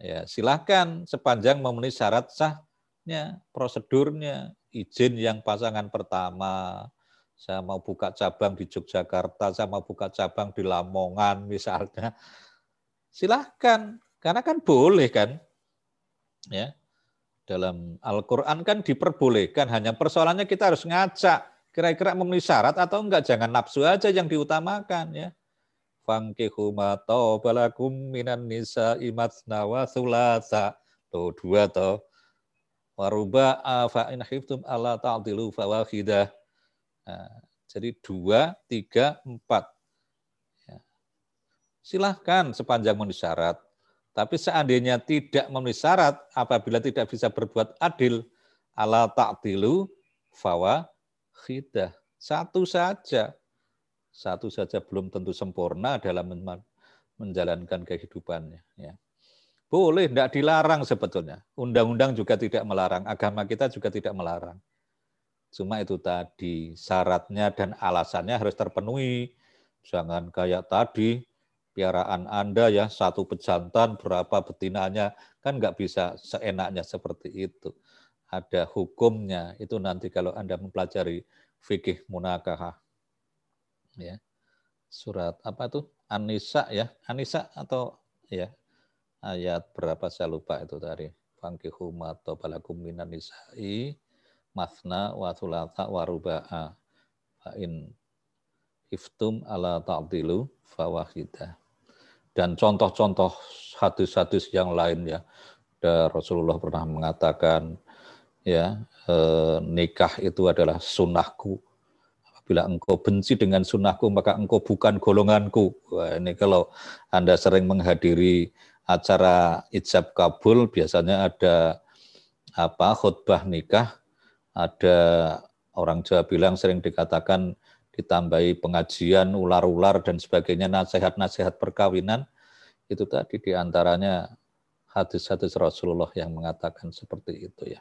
ya silahkan sepanjang memenuhi syarat sahnya, prosedurnya, izin yang pasangan pertama, saya mau buka cabang di Yogyakarta, saya mau buka cabang di Lamongan misalnya, silahkan, karena kan boleh kan, ya dalam Al-Quran kan diperbolehkan, hanya persoalannya kita harus ngacak, kira-kira memenuhi syarat atau enggak, jangan nafsu aja yang diutamakan ya fankihu ma balakum minan nisa imatna wa sulasa. Tuh dua toh. Waruba fa in khiftum alla ta'dilu fawahidah. Nah, jadi dua, tiga, empat. Ya. Silahkan sepanjang memenuhi syarat. Tapi seandainya tidak memenuhi syarat, apabila tidak bisa berbuat adil, ala ta'dilu fawahidah. Satu saja satu saja belum tentu sempurna dalam menjalankan kehidupannya. Ya. Boleh, tidak dilarang sebetulnya. Undang-undang juga tidak melarang, agama kita juga tidak melarang. Cuma itu tadi, syaratnya dan alasannya harus terpenuhi. Jangan kayak tadi, piaraan Anda ya, satu pejantan, berapa betinanya, kan nggak bisa seenaknya seperti itu. Ada hukumnya, itu nanti kalau Anda mempelajari fikih munakahah ya. Surat apa tuh? Anisa ya. Anisa atau ya ayat berapa? Saya lupa itu tadi. Fangkihu atau balakum minan nisa'i masna wa thulatha wa in iftum ala ta'dilu fawahida dan contoh-contoh hadis-hadis yang lain ya. Da Rasulullah pernah mengatakan ya eh, nikah itu adalah sunnahku Bila engkau benci dengan sunnahku, maka engkau bukan golonganku. Wah, ini kalau Anda sering menghadiri acara ijab kabul, biasanya ada apa khutbah nikah, ada orang Jawa bilang sering dikatakan ditambahi pengajian, ular-ular, dan sebagainya, nasihat-nasihat perkawinan, itu tadi di antaranya hadis-hadis Rasulullah yang mengatakan seperti itu ya.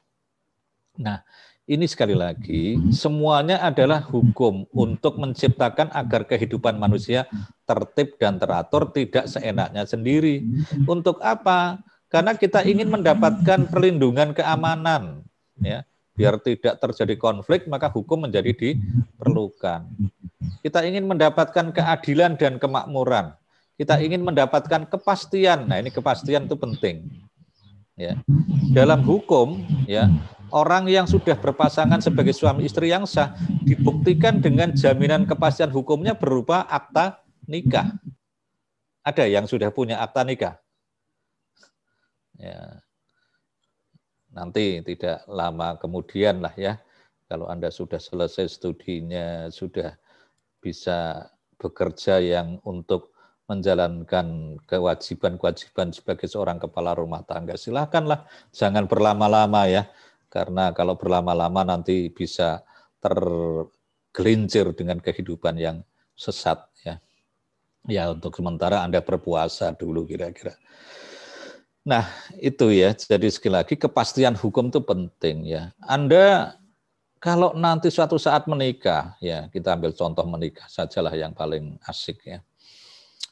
Nah, ini sekali lagi semuanya adalah hukum untuk menciptakan agar kehidupan manusia tertib dan teratur tidak seenaknya sendiri. Untuk apa? Karena kita ingin mendapatkan perlindungan keamanan ya. Biar tidak terjadi konflik maka hukum menjadi diperlukan. Kita ingin mendapatkan keadilan dan kemakmuran. Kita ingin mendapatkan kepastian. Nah, ini kepastian itu penting. Ya. Dalam hukum ya orang yang sudah berpasangan sebagai suami istri yang sah dibuktikan dengan jaminan kepastian hukumnya berupa akta nikah. Ada yang sudah punya akta nikah? Ya. Nanti tidak lama kemudian lah ya, kalau Anda sudah selesai studinya, sudah bisa bekerja yang untuk menjalankan kewajiban-kewajiban sebagai seorang kepala rumah tangga. Silakanlah, jangan berlama-lama ya karena kalau berlama-lama nanti bisa tergelincir dengan kehidupan yang sesat ya. Ya untuk sementara Anda berpuasa dulu kira-kira. Nah, itu ya. Jadi sekali lagi kepastian hukum itu penting ya. Anda kalau nanti suatu saat menikah, ya kita ambil contoh menikah sajalah yang paling asik ya.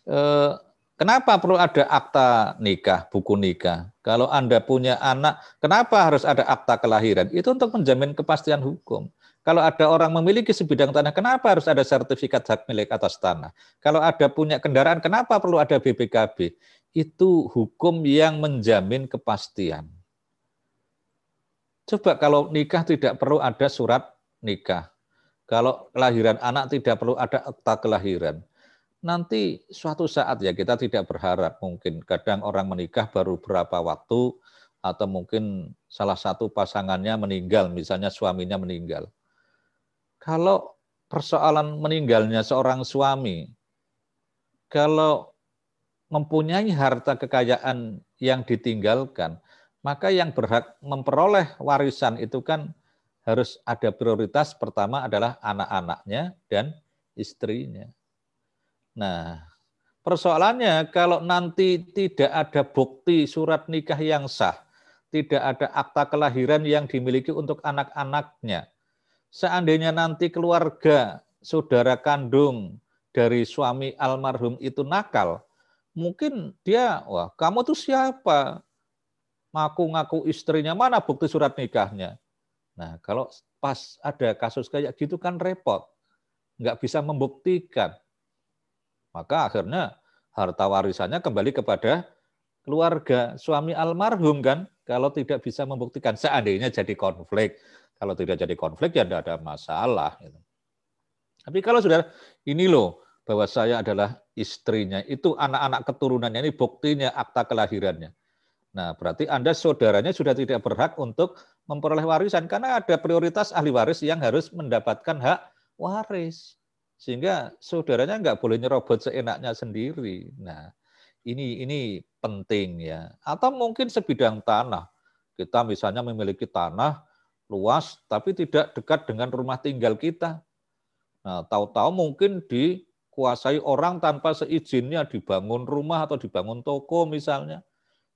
Eh, Kenapa perlu ada akta nikah, buku nikah? Kalau Anda punya anak, kenapa harus ada akta kelahiran? Itu untuk menjamin kepastian hukum. Kalau ada orang memiliki sebidang tanah, kenapa harus ada sertifikat hak milik atas tanah? Kalau ada punya kendaraan, kenapa perlu ada BPKB? Itu hukum yang menjamin kepastian. Coba kalau nikah tidak perlu ada surat nikah. Kalau kelahiran anak tidak perlu ada akta kelahiran nanti suatu saat ya kita tidak berharap mungkin. Kadang orang menikah baru berapa waktu atau mungkin salah satu pasangannya meninggal misalnya suaminya meninggal. Kalau persoalan meninggalnya seorang suami kalau mempunyai harta kekayaan yang ditinggalkan maka yang berhak memperoleh warisan itu kan harus ada prioritas pertama adalah anak-anaknya dan istrinya Nah, persoalannya kalau nanti tidak ada bukti surat nikah yang sah, tidak ada akta kelahiran yang dimiliki untuk anak-anaknya. Seandainya nanti keluarga saudara kandung dari suami almarhum itu nakal, mungkin dia, wah kamu tuh siapa? Ngaku-ngaku istrinya, mana bukti surat nikahnya? Nah, kalau pas ada kasus kayak gitu kan repot. Nggak bisa membuktikan. Maka akhirnya harta warisannya kembali kepada keluarga suami almarhum kan. Kalau tidak bisa membuktikan seandainya jadi konflik. Kalau tidak jadi konflik ya tidak ada masalah gitu. tapi kalau sudah ini loh bahwa saya adalah istrinya itu anak-anak keturunannya ini buktinya akta kelahirannya. Nah berarti anda saudaranya sudah tidak berhak untuk memperoleh warisan. Karena ada prioritas ahli waris yang harus mendapatkan hak waris sehingga saudaranya nggak boleh nyerobot seenaknya sendiri. Nah, ini ini penting ya. Atau mungkin sebidang tanah. Kita misalnya memiliki tanah luas tapi tidak dekat dengan rumah tinggal kita. Nah, tahu-tahu mungkin dikuasai orang tanpa seizinnya dibangun rumah atau dibangun toko misalnya.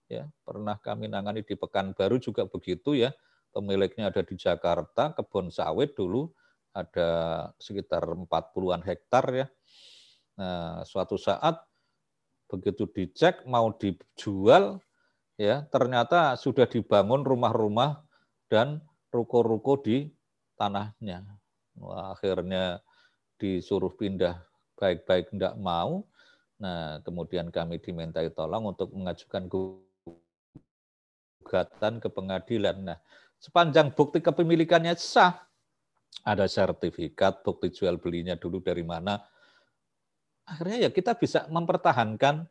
Ya, pernah kami nangani di Pekanbaru juga begitu ya. Pemiliknya ada di Jakarta, kebun sawit dulu ada sekitar 40-an hektar ya. Nah, suatu saat begitu dicek mau dijual ya, ternyata sudah dibangun rumah-rumah dan ruko-ruko di tanahnya. Wah, akhirnya disuruh pindah baik-baik tidak mau. Nah, kemudian kami dimintai tolong untuk mengajukan gugatan ke pengadilan. Nah, sepanjang bukti kepemilikannya sah, ada sertifikat, bukti jual belinya dulu dari mana. Akhirnya ya kita bisa mempertahankan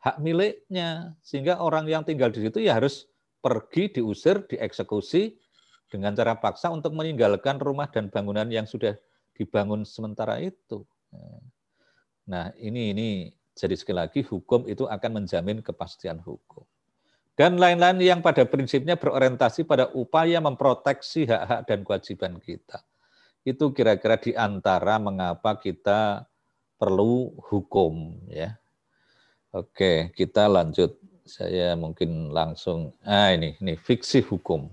hak miliknya. Sehingga orang yang tinggal di situ ya harus pergi, diusir, dieksekusi dengan cara paksa untuk meninggalkan rumah dan bangunan yang sudah dibangun sementara itu. Nah ini ini jadi sekali lagi hukum itu akan menjamin kepastian hukum. Dan lain-lain yang pada prinsipnya berorientasi pada upaya memproteksi hak-hak dan kewajiban kita. Itu kira-kira di antara mengapa kita perlu hukum ya. Oke, kita lanjut. Saya mungkin langsung ah ini ini fiksi hukum.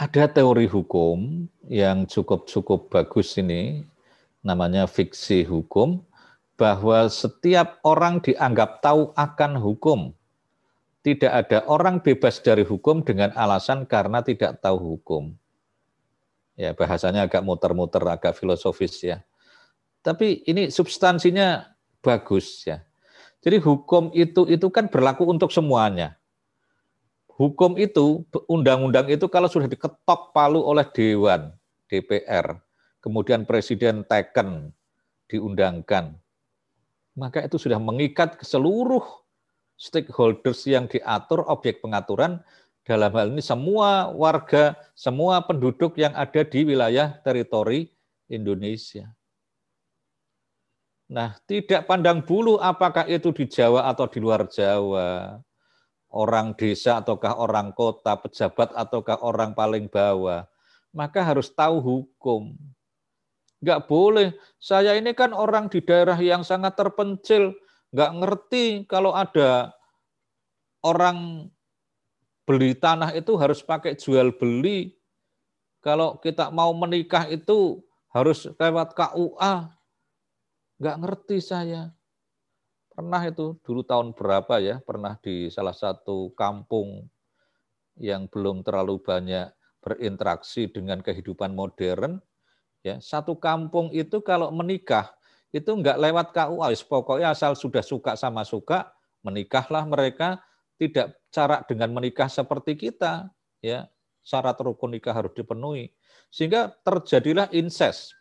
Ada teori hukum yang cukup-cukup bagus ini namanya fiksi hukum bahwa setiap orang dianggap tahu akan hukum. Tidak ada orang bebas dari hukum dengan alasan karena tidak tahu hukum. Ya, bahasanya agak muter-muter, agak filosofis ya. Tapi ini substansinya bagus ya. Jadi hukum itu itu kan berlaku untuk semuanya. Hukum itu, undang-undang itu kalau sudah diketok palu oleh Dewan, DPR, kemudian Presiden teken, diundangkan, maka itu sudah mengikat ke seluruh stakeholders yang diatur objek pengaturan dalam hal ini semua warga, semua penduduk yang ada di wilayah teritori Indonesia. Nah, tidak pandang bulu apakah itu di Jawa atau di luar Jawa, orang desa ataukah orang kota, pejabat ataukah orang paling bawah, maka harus tahu hukum. Enggak boleh, saya ini kan orang di daerah yang sangat terpencil, enggak ngerti kalau ada orang beli tanah itu harus pakai jual beli. Kalau kita mau menikah itu harus lewat KUA. nggak ngerti saya. Pernah itu dulu tahun berapa ya, pernah di salah satu kampung yang belum terlalu banyak berinteraksi dengan kehidupan modern, ya satu kampung itu kalau menikah itu nggak lewat KUA, pokoknya asal sudah suka sama suka, menikahlah mereka tidak cara dengan menikah seperti kita, ya syarat rukun nikah harus dipenuhi, sehingga terjadilah incest,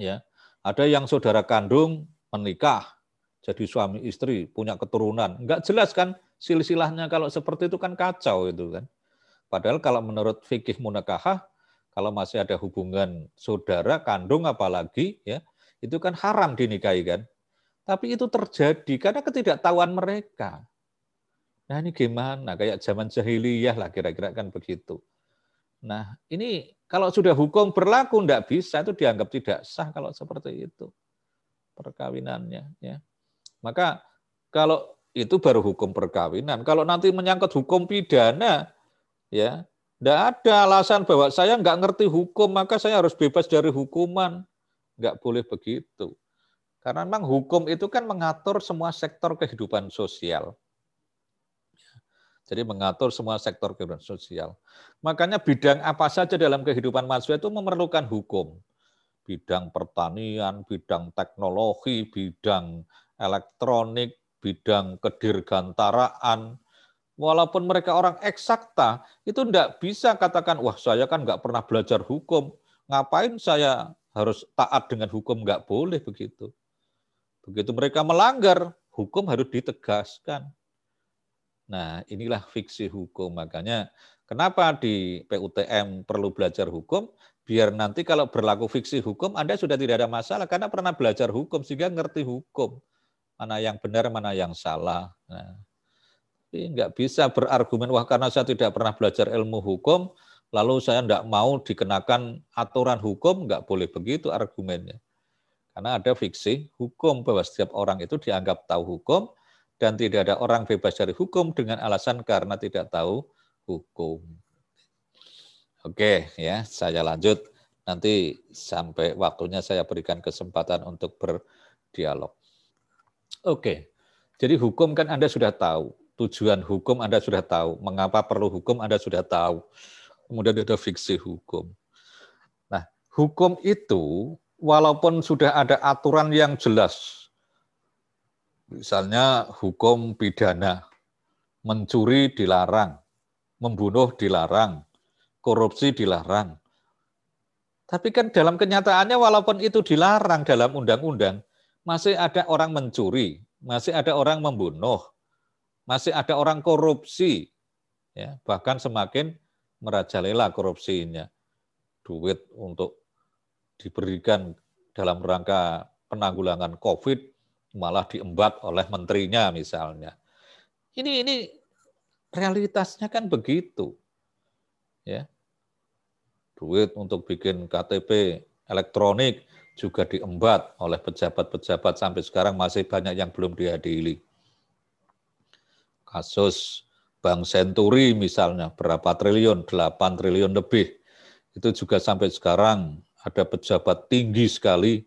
ya ada yang saudara kandung menikah jadi suami istri punya keturunan, nggak jelas kan silsilahnya kalau seperti itu kan kacau itu kan. Padahal kalau menurut fikih munakahah, kalau masih ada hubungan saudara kandung apalagi ya itu kan haram dinikahi kan. Tapi itu terjadi karena ketidaktahuan mereka. Nah ini gimana? Kayak zaman jahiliyah lah kira-kira kan begitu. Nah ini kalau sudah hukum berlaku tidak bisa itu dianggap tidak sah kalau seperti itu perkawinannya. Ya. Maka kalau itu baru hukum perkawinan. Kalau nanti menyangkut hukum pidana, ya tidak ada alasan bahwa saya nggak ngerti hukum maka saya harus bebas dari hukuman. Nggak boleh begitu. Karena memang hukum itu kan mengatur semua sektor kehidupan sosial. Jadi mengatur semua sektor kehidupan sosial. Makanya bidang apa saja dalam kehidupan manusia itu memerlukan hukum. Bidang pertanian, bidang teknologi, bidang elektronik, bidang kedirgantaraan, walaupun mereka orang eksakta, itu tidak bisa katakan, wah saya kan nggak pernah belajar hukum, ngapain saya harus taat dengan hukum nggak boleh begitu. Begitu mereka melanggar, hukum harus ditegaskan. Nah, inilah fiksi hukum. Makanya kenapa di PUTM perlu belajar hukum? Biar nanti kalau berlaku fiksi hukum, Anda sudah tidak ada masalah karena pernah belajar hukum sehingga ngerti hukum. Mana yang benar, mana yang salah. Nah, tapi nggak bisa berargumen, wah karena saya tidak pernah belajar ilmu hukum, lalu saya tidak mau dikenakan aturan hukum, nggak boleh begitu argumennya. Karena ada fiksi hukum bahwa setiap orang itu dianggap tahu hukum dan tidak ada orang bebas dari hukum dengan alasan karena tidak tahu hukum. Oke, ya, saya lanjut. Nanti sampai waktunya saya berikan kesempatan untuk berdialog. Oke, jadi hukum kan Anda sudah tahu. Tujuan hukum Anda sudah tahu. Mengapa perlu hukum Anda sudah tahu. Kemudian ada fiksi hukum. Nah, hukum itu walaupun sudah ada aturan yang jelas, misalnya hukum pidana, mencuri dilarang, membunuh dilarang, korupsi dilarang. Tapi kan dalam kenyataannya walaupun itu dilarang dalam undang-undang, masih ada orang mencuri, masih ada orang membunuh, masih ada orang korupsi, ya bahkan semakin merajalela korupsinya, duit untuk diberikan dalam rangka penanggulangan COVID malah diembat oleh menterinya misalnya. Ini ini realitasnya kan begitu, ya duit untuk bikin KTP elektronik juga diembat oleh pejabat-pejabat sampai sekarang masih banyak yang belum dihadiri. Kasus Bank Senturi misalnya berapa triliun, 8 triliun lebih. Itu juga sampai sekarang ada pejabat tinggi sekali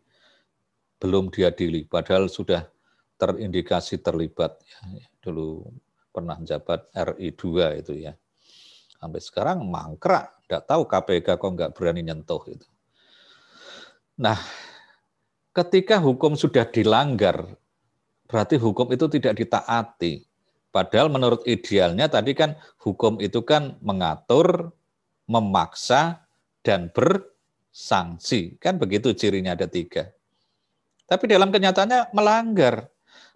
belum diadili, padahal sudah terindikasi terlibat. Ya, dulu pernah jabat RI 2 itu ya. Sampai sekarang mangkrak, tidak tahu KPK kok nggak berani nyentuh itu. Nah, ketika hukum sudah dilanggar, berarti hukum itu tidak ditaati. Padahal menurut idealnya tadi kan hukum itu kan mengatur, memaksa, dan bersanksi. Kan begitu cirinya ada tiga. Tapi dalam kenyataannya melanggar.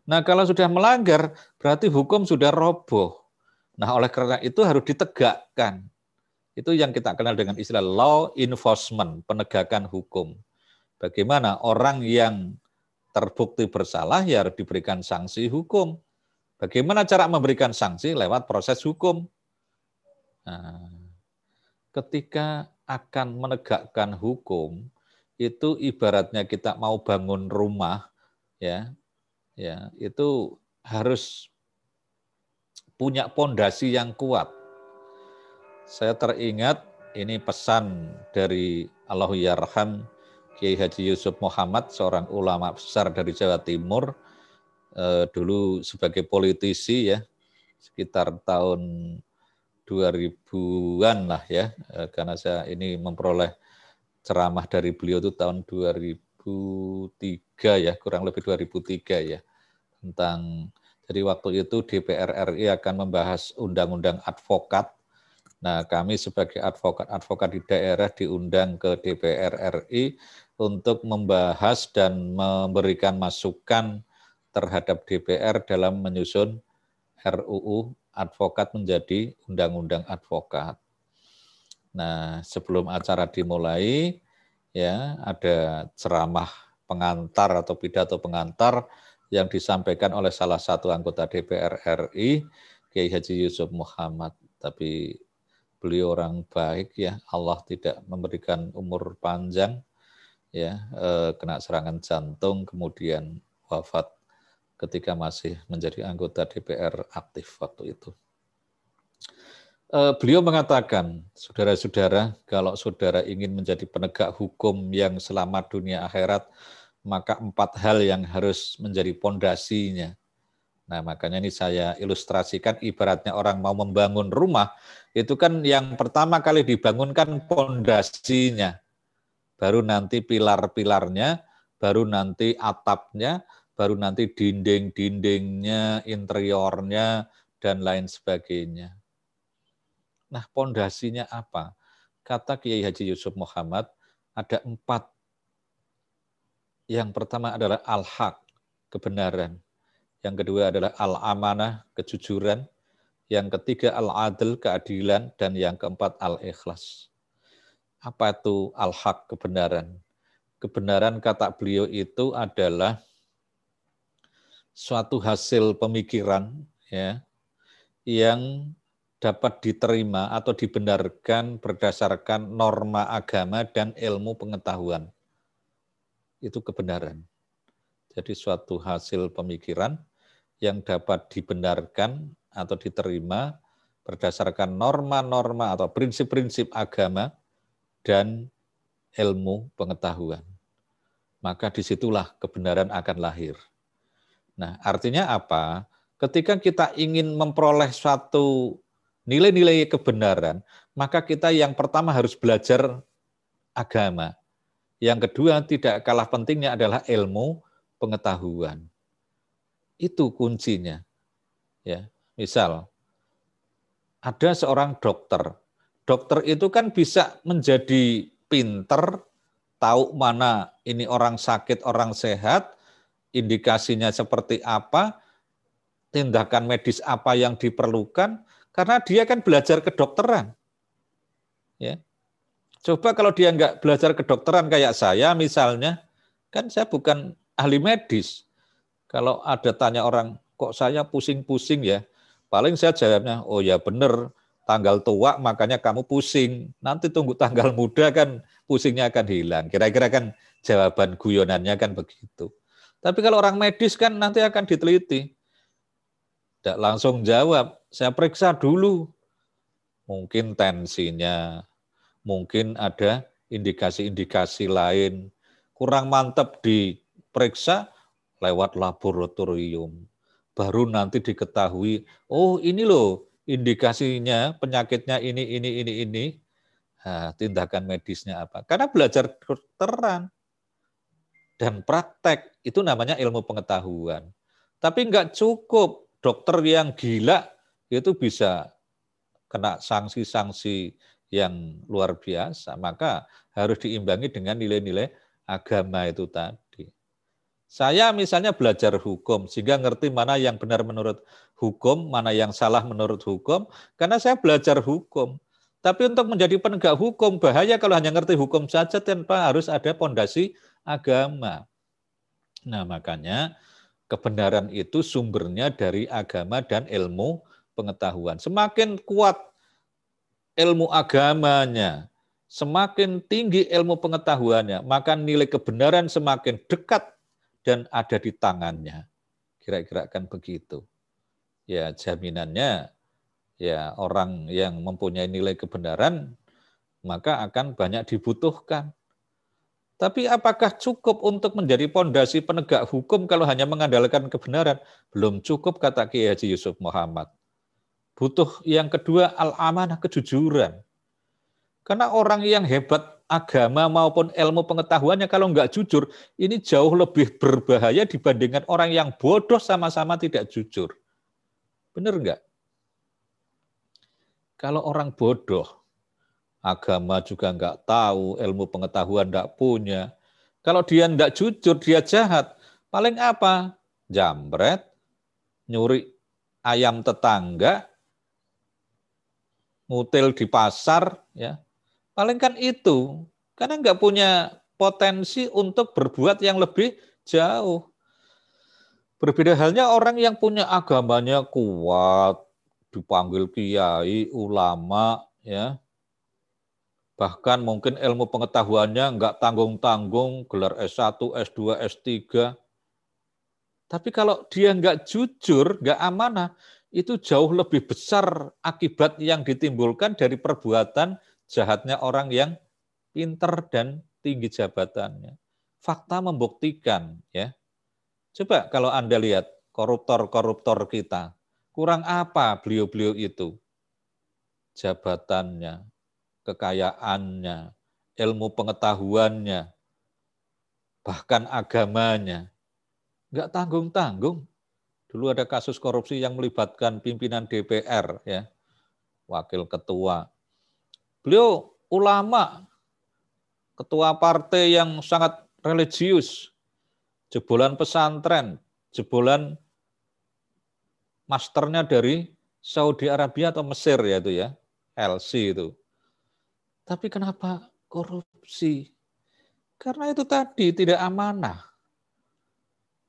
Nah kalau sudah melanggar, berarti hukum sudah roboh. Nah oleh karena itu harus ditegakkan. Itu yang kita kenal dengan istilah law enforcement, penegakan hukum. Bagaimana orang yang terbukti bersalah ya harus diberikan sanksi hukum. Bagaimana cara memberikan sanksi lewat proses hukum? Nah, ketika akan menegakkan hukum itu ibaratnya kita mau bangun rumah ya ya itu harus punya pondasi yang kuat. Saya teringat ini pesan dari Allah Yarham Kiai Haji Yusuf Muhammad, seorang ulama besar dari Jawa Timur, eh, dulu sebagai politisi ya, sekitar tahun 2000-an lah ya, eh, karena saya ini memperoleh ceramah dari beliau itu tahun 2003 ya, kurang lebih 2003 ya, tentang jadi waktu itu DPR RI akan membahas undang-undang advokat. Nah, kami sebagai advokat-advokat di daerah diundang ke DPR RI untuk membahas dan memberikan masukan terhadap DPR dalam menyusun RUU advokat menjadi undang-undang advokat. Nah, sebelum acara dimulai ya ada ceramah pengantar atau pidato pengantar yang disampaikan oleh salah satu anggota DPR RI, Kiai Haji Yusuf Muhammad. Tapi beliau orang baik ya, Allah tidak memberikan umur panjang, ya eh, kena serangan jantung, kemudian wafat ketika masih menjadi anggota DPR aktif waktu itu. Eh, beliau mengatakan, saudara-saudara, kalau saudara ingin menjadi penegak hukum yang selamat dunia akhirat, maka empat hal yang harus menjadi pondasinya. Nah, makanya ini saya ilustrasikan ibaratnya orang mau membangun rumah, itu kan yang pertama kali dibangunkan pondasinya. Baru nanti pilar-pilarnya, baru nanti atapnya, baru nanti dinding-dindingnya, interiornya, dan lain sebagainya. Nah, pondasinya apa? Kata Kiai Haji Yusuf Muhammad, ada empat yang pertama adalah al-haq, kebenaran. Yang kedua adalah al-amanah, kejujuran. Yang ketiga al-adl, keadilan. Dan yang keempat al-ikhlas. Apa itu al-haq, kebenaran? Kebenaran kata beliau itu adalah suatu hasil pemikiran ya yang dapat diterima atau dibenarkan berdasarkan norma agama dan ilmu pengetahuan itu kebenaran. Jadi suatu hasil pemikiran yang dapat dibenarkan atau diterima berdasarkan norma-norma atau prinsip-prinsip agama dan ilmu pengetahuan. Maka di situlah kebenaran akan lahir. Nah, artinya apa? Ketika kita ingin memperoleh suatu nilai-nilai kebenaran, maka kita yang pertama harus belajar agama. Yang kedua, tidak kalah pentingnya adalah ilmu pengetahuan. Itu kuncinya. Ya, misal ada seorang dokter. Dokter itu kan bisa menjadi pinter, tahu mana ini orang sakit, orang sehat, indikasinya seperti apa, tindakan medis apa yang diperlukan, karena dia kan belajar kedokteran. Ya, Coba kalau dia nggak belajar kedokteran kayak saya misalnya, kan saya bukan ahli medis. Kalau ada tanya orang, kok saya pusing-pusing ya? Paling saya jawabnya, oh ya benar, tanggal tua makanya kamu pusing. Nanti tunggu tanggal muda kan pusingnya akan hilang. Kira-kira kan jawaban guyonannya kan begitu. Tapi kalau orang medis kan nanti akan diteliti. Tidak langsung jawab, saya periksa dulu. Mungkin tensinya, mungkin ada indikasi-indikasi lain kurang mantap diperiksa lewat laboratorium. Baru nanti diketahui, oh ini loh indikasinya penyakitnya ini, ini, ini, ini. Nah, tindakan medisnya apa? Karena belajar kedokteran dan praktek itu namanya ilmu pengetahuan. Tapi nggak cukup dokter yang gila itu bisa kena sanksi-sanksi yang luar biasa, maka harus diimbangi dengan nilai-nilai agama itu tadi. Saya misalnya belajar hukum sehingga ngerti mana yang benar menurut hukum, mana yang salah menurut hukum, karena saya belajar hukum. Tapi untuk menjadi penegak hukum bahaya kalau hanya ngerti hukum saja tanpa harus ada pondasi agama. Nah, makanya kebenaran itu sumbernya dari agama dan ilmu pengetahuan. Semakin kuat ilmu agamanya, semakin tinggi ilmu pengetahuannya, maka nilai kebenaran semakin dekat dan ada di tangannya. Kira-kira kan begitu. Ya, jaminannya ya orang yang mempunyai nilai kebenaran maka akan banyak dibutuhkan. Tapi apakah cukup untuk menjadi pondasi penegak hukum kalau hanya mengandalkan kebenaran? Belum cukup kata Kiai Haji Yusuf Muhammad. Butuh yang kedua al-amanah kejujuran. Karena orang yang hebat agama maupun ilmu pengetahuannya kalau nggak jujur, ini jauh lebih berbahaya dibandingkan orang yang bodoh sama-sama tidak jujur. Benar nggak? Kalau orang bodoh, agama juga nggak tahu, ilmu pengetahuan nggak punya. Kalau dia nggak jujur, dia jahat. Paling apa? Jambret, nyuri ayam tetangga, ngutil di pasar, ya. Paling kan itu, karena nggak punya potensi untuk berbuat yang lebih jauh. Berbeda halnya orang yang punya agamanya kuat, dipanggil kiai, ulama, ya, bahkan mungkin ilmu pengetahuannya nggak tanggung-tanggung, gelar S1, S2, S3. Tapi kalau dia nggak jujur, nggak amanah, itu jauh lebih besar akibat yang ditimbulkan dari perbuatan jahatnya orang yang pinter dan tinggi jabatannya. Fakta membuktikan, ya. Coba kalau Anda lihat koruptor-koruptor kita, kurang apa beliau-beliau itu? Jabatannya, kekayaannya, ilmu pengetahuannya, bahkan agamanya. Nggak tanggung-tanggung. Dulu ada kasus korupsi yang melibatkan pimpinan DPR, ya, wakil ketua. Beliau ulama, ketua partai yang sangat religius, jebolan pesantren, jebolan masternya dari Saudi Arabia atau Mesir ya itu ya, LC itu. Tapi kenapa korupsi? Karena itu tadi tidak amanah.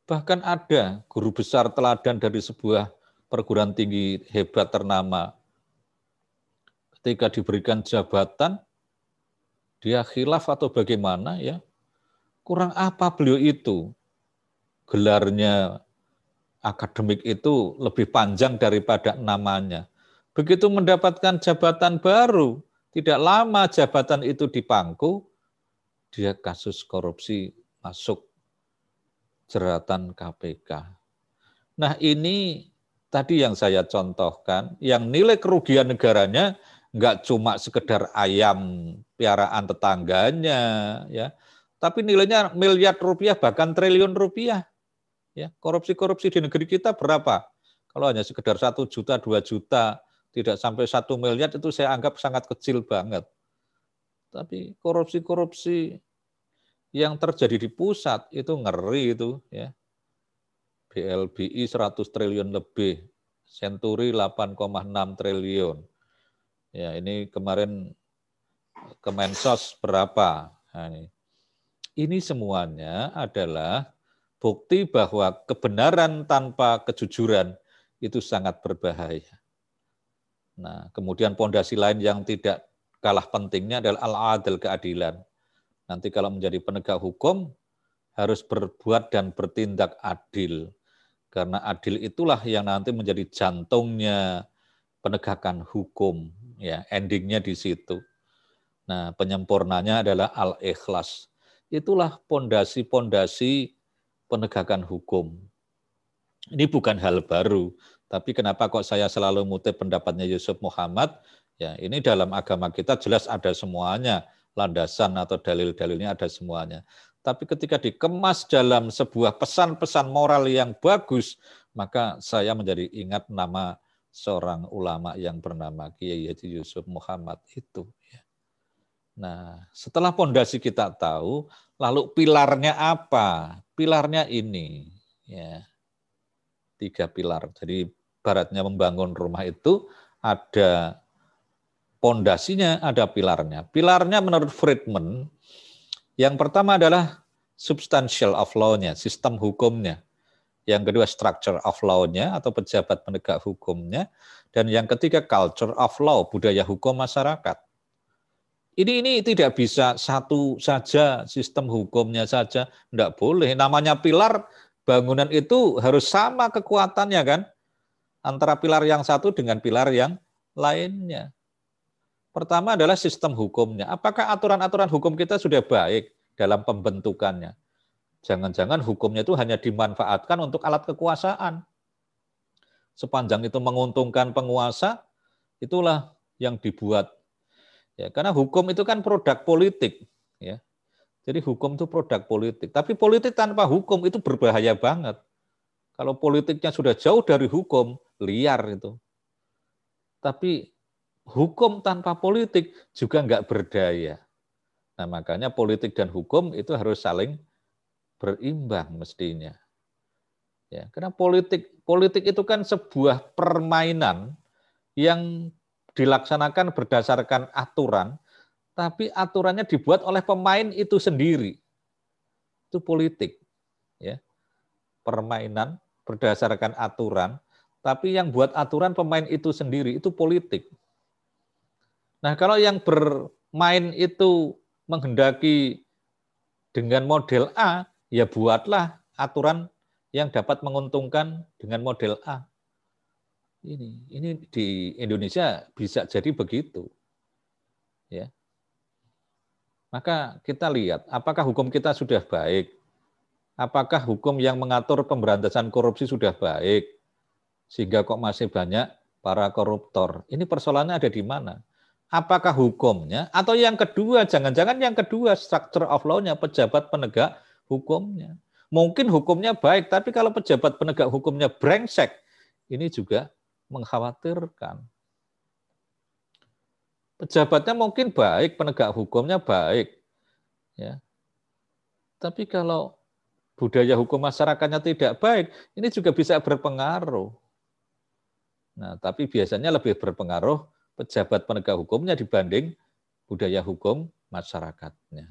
Bahkan ada guru besar teladan dari sebuah perguruan tinggi hebat ternama. Ketika diberikan jabatan, dia khilaf atau bagaimana ya? Kurang apa beliau itu? Gelarnya akademik itu lebih panjang daripada namanya. Begitu mendapatkan jabatan baru, tidak lama jabatan itu dipangku, dia kasus korupsi masuk jeratan KPK. Nah ini tadi yang saya contohkan, yang nilai kerugian negaranya nggak cuma sekedar ayam piaraan tetangganya, ya, tapi nilainya miliar rupiah bahkan triliun rupiah. Ya, korupsi-korupsi di negeri kita berapa? Kalau hanya sekedar satu juta, dua juta, tidak sampai satu miliar itu saya anggap sangat kecil banget. Tapi korupsi-korupsi yang terjadi di pusat itu ngeri itu ya. BLBI 100 triliun lebih, Senturi 8,6 triliun. Ya, ini kemarin Kemensos berapa? Nah, ini. ini semuanya adalah bukti bahwa kebenaran tanpa kejujuran itu sangat berbahaya. Nah, kemudian pondasi lain yang tidak kalah pentingnya adalah al-adil keadilan. Nanti kalau menjadi penegak hukum harus berbuat dan bertindak adil. Karena adil itulah yang nanti menjadi jantungnya penegakan hukum. Ya, endingnya di situ. Nah, penyempurnanya adalah al-ikhlas. Itulah pondasi-pondasi penegakan hukum. Ini bukan hal baru, tapi kenapa kok saya selalu mutip pendapatnya Yusuf Muhammad? Ya, ini dalam agama kita jelas ada semuanya, landasan atau dalil-dalilnya ada semuanya. Tapi ketika dikemas dalam sebuah pesan-pesan moral yang bagus, maka saya menjadi ingat nama seorang ulama yang bernama Kiai Haji Yusuf Muhammad itu. Ya. Nah, setelah pondasi kita tahu, lalu pilarnya apa? Pilarnya ini, ya tiga pilar. Jadi baratnya membangun rumah itu ada pondasinya, ada pilarnya. Pilarnya menurut Friedman, yang pertama adalah substantial of law-nya, sistem hukumnya. Yang kedua structure of law-nya atau pejabat penegak hukumnya. Dan yang ketiga culture of law, budaya hukum masyarakat. Ini ini tidak bisa satu saja sistem hukumnya saja, tidak boleh. Namanya pilar bangunan itu harus sama kekuatannya kan antara pilar yang satu dengan pilar yang lainnya. Pertama adalah sistem hukumnya. Apakah aturan-aturan hukum kita sudah baik? dalam pembentukannya. Jangan-jangan hukumnya itu hanya dimanfaatkan untuk alat kekuasaan. Sepanjang itu menguntungkan penguasa, itulah yang dibuat. Ya, karena hukum itu kan produk politik, ya. Jadi hukum itu produk politik. Tapi politik tanpa hukum itu berbahaya banget. Kalau politiknya sudah jauh dari hukum, liar itu. Tapi hukum tanpa politik juga nggak berdaya. Nah makanya politik dan hukum itu harus saling berimbang mestinya. Ya, karena politik politik itu kan sebuah permainan yang dilaksanakan berdasarkan aturan, tapi aturannya dibuat oleh pemain itu sendiri. Itu politik. Ya. Permainan berdasarkan aturan, tapi yang buat aturan pemain itu sendiri, itu politik. Nah, kalau yang bermain itu menghendaki dengan model A, ya buatlah aturan yang dapat menguntungkan dengan model A. Ini ini di Indonesia bisa jadi begitu. Ya. Maka kita lihat apakah hukum kita sudah baik? Apakah hukum yang mengatur pemberantasan korupsi sudah baik? Sehingga kok masih banyak para koruptor. Ini persoalannya ada di mana? Apakah hukumnya atau yang kedua jangan-jangan yang kedua structure of law-nya pejabat penegak hukumnya. Mungkin hukumnya baik, tapi kalau pejabat penegak hukumnya brengsek, ini juga mengkhawatirkan. Pejabatnya mungkin baik, penegak hukumnya baik. Ya. Tapi kalau budaya hukum masyarakatnya tidak baik, ini juga bisa berpengaruh. Nah, tapi biasanya lebih berpengaruh pejabat penegak hukumnya dibanding budaya hukum masyarakatnya.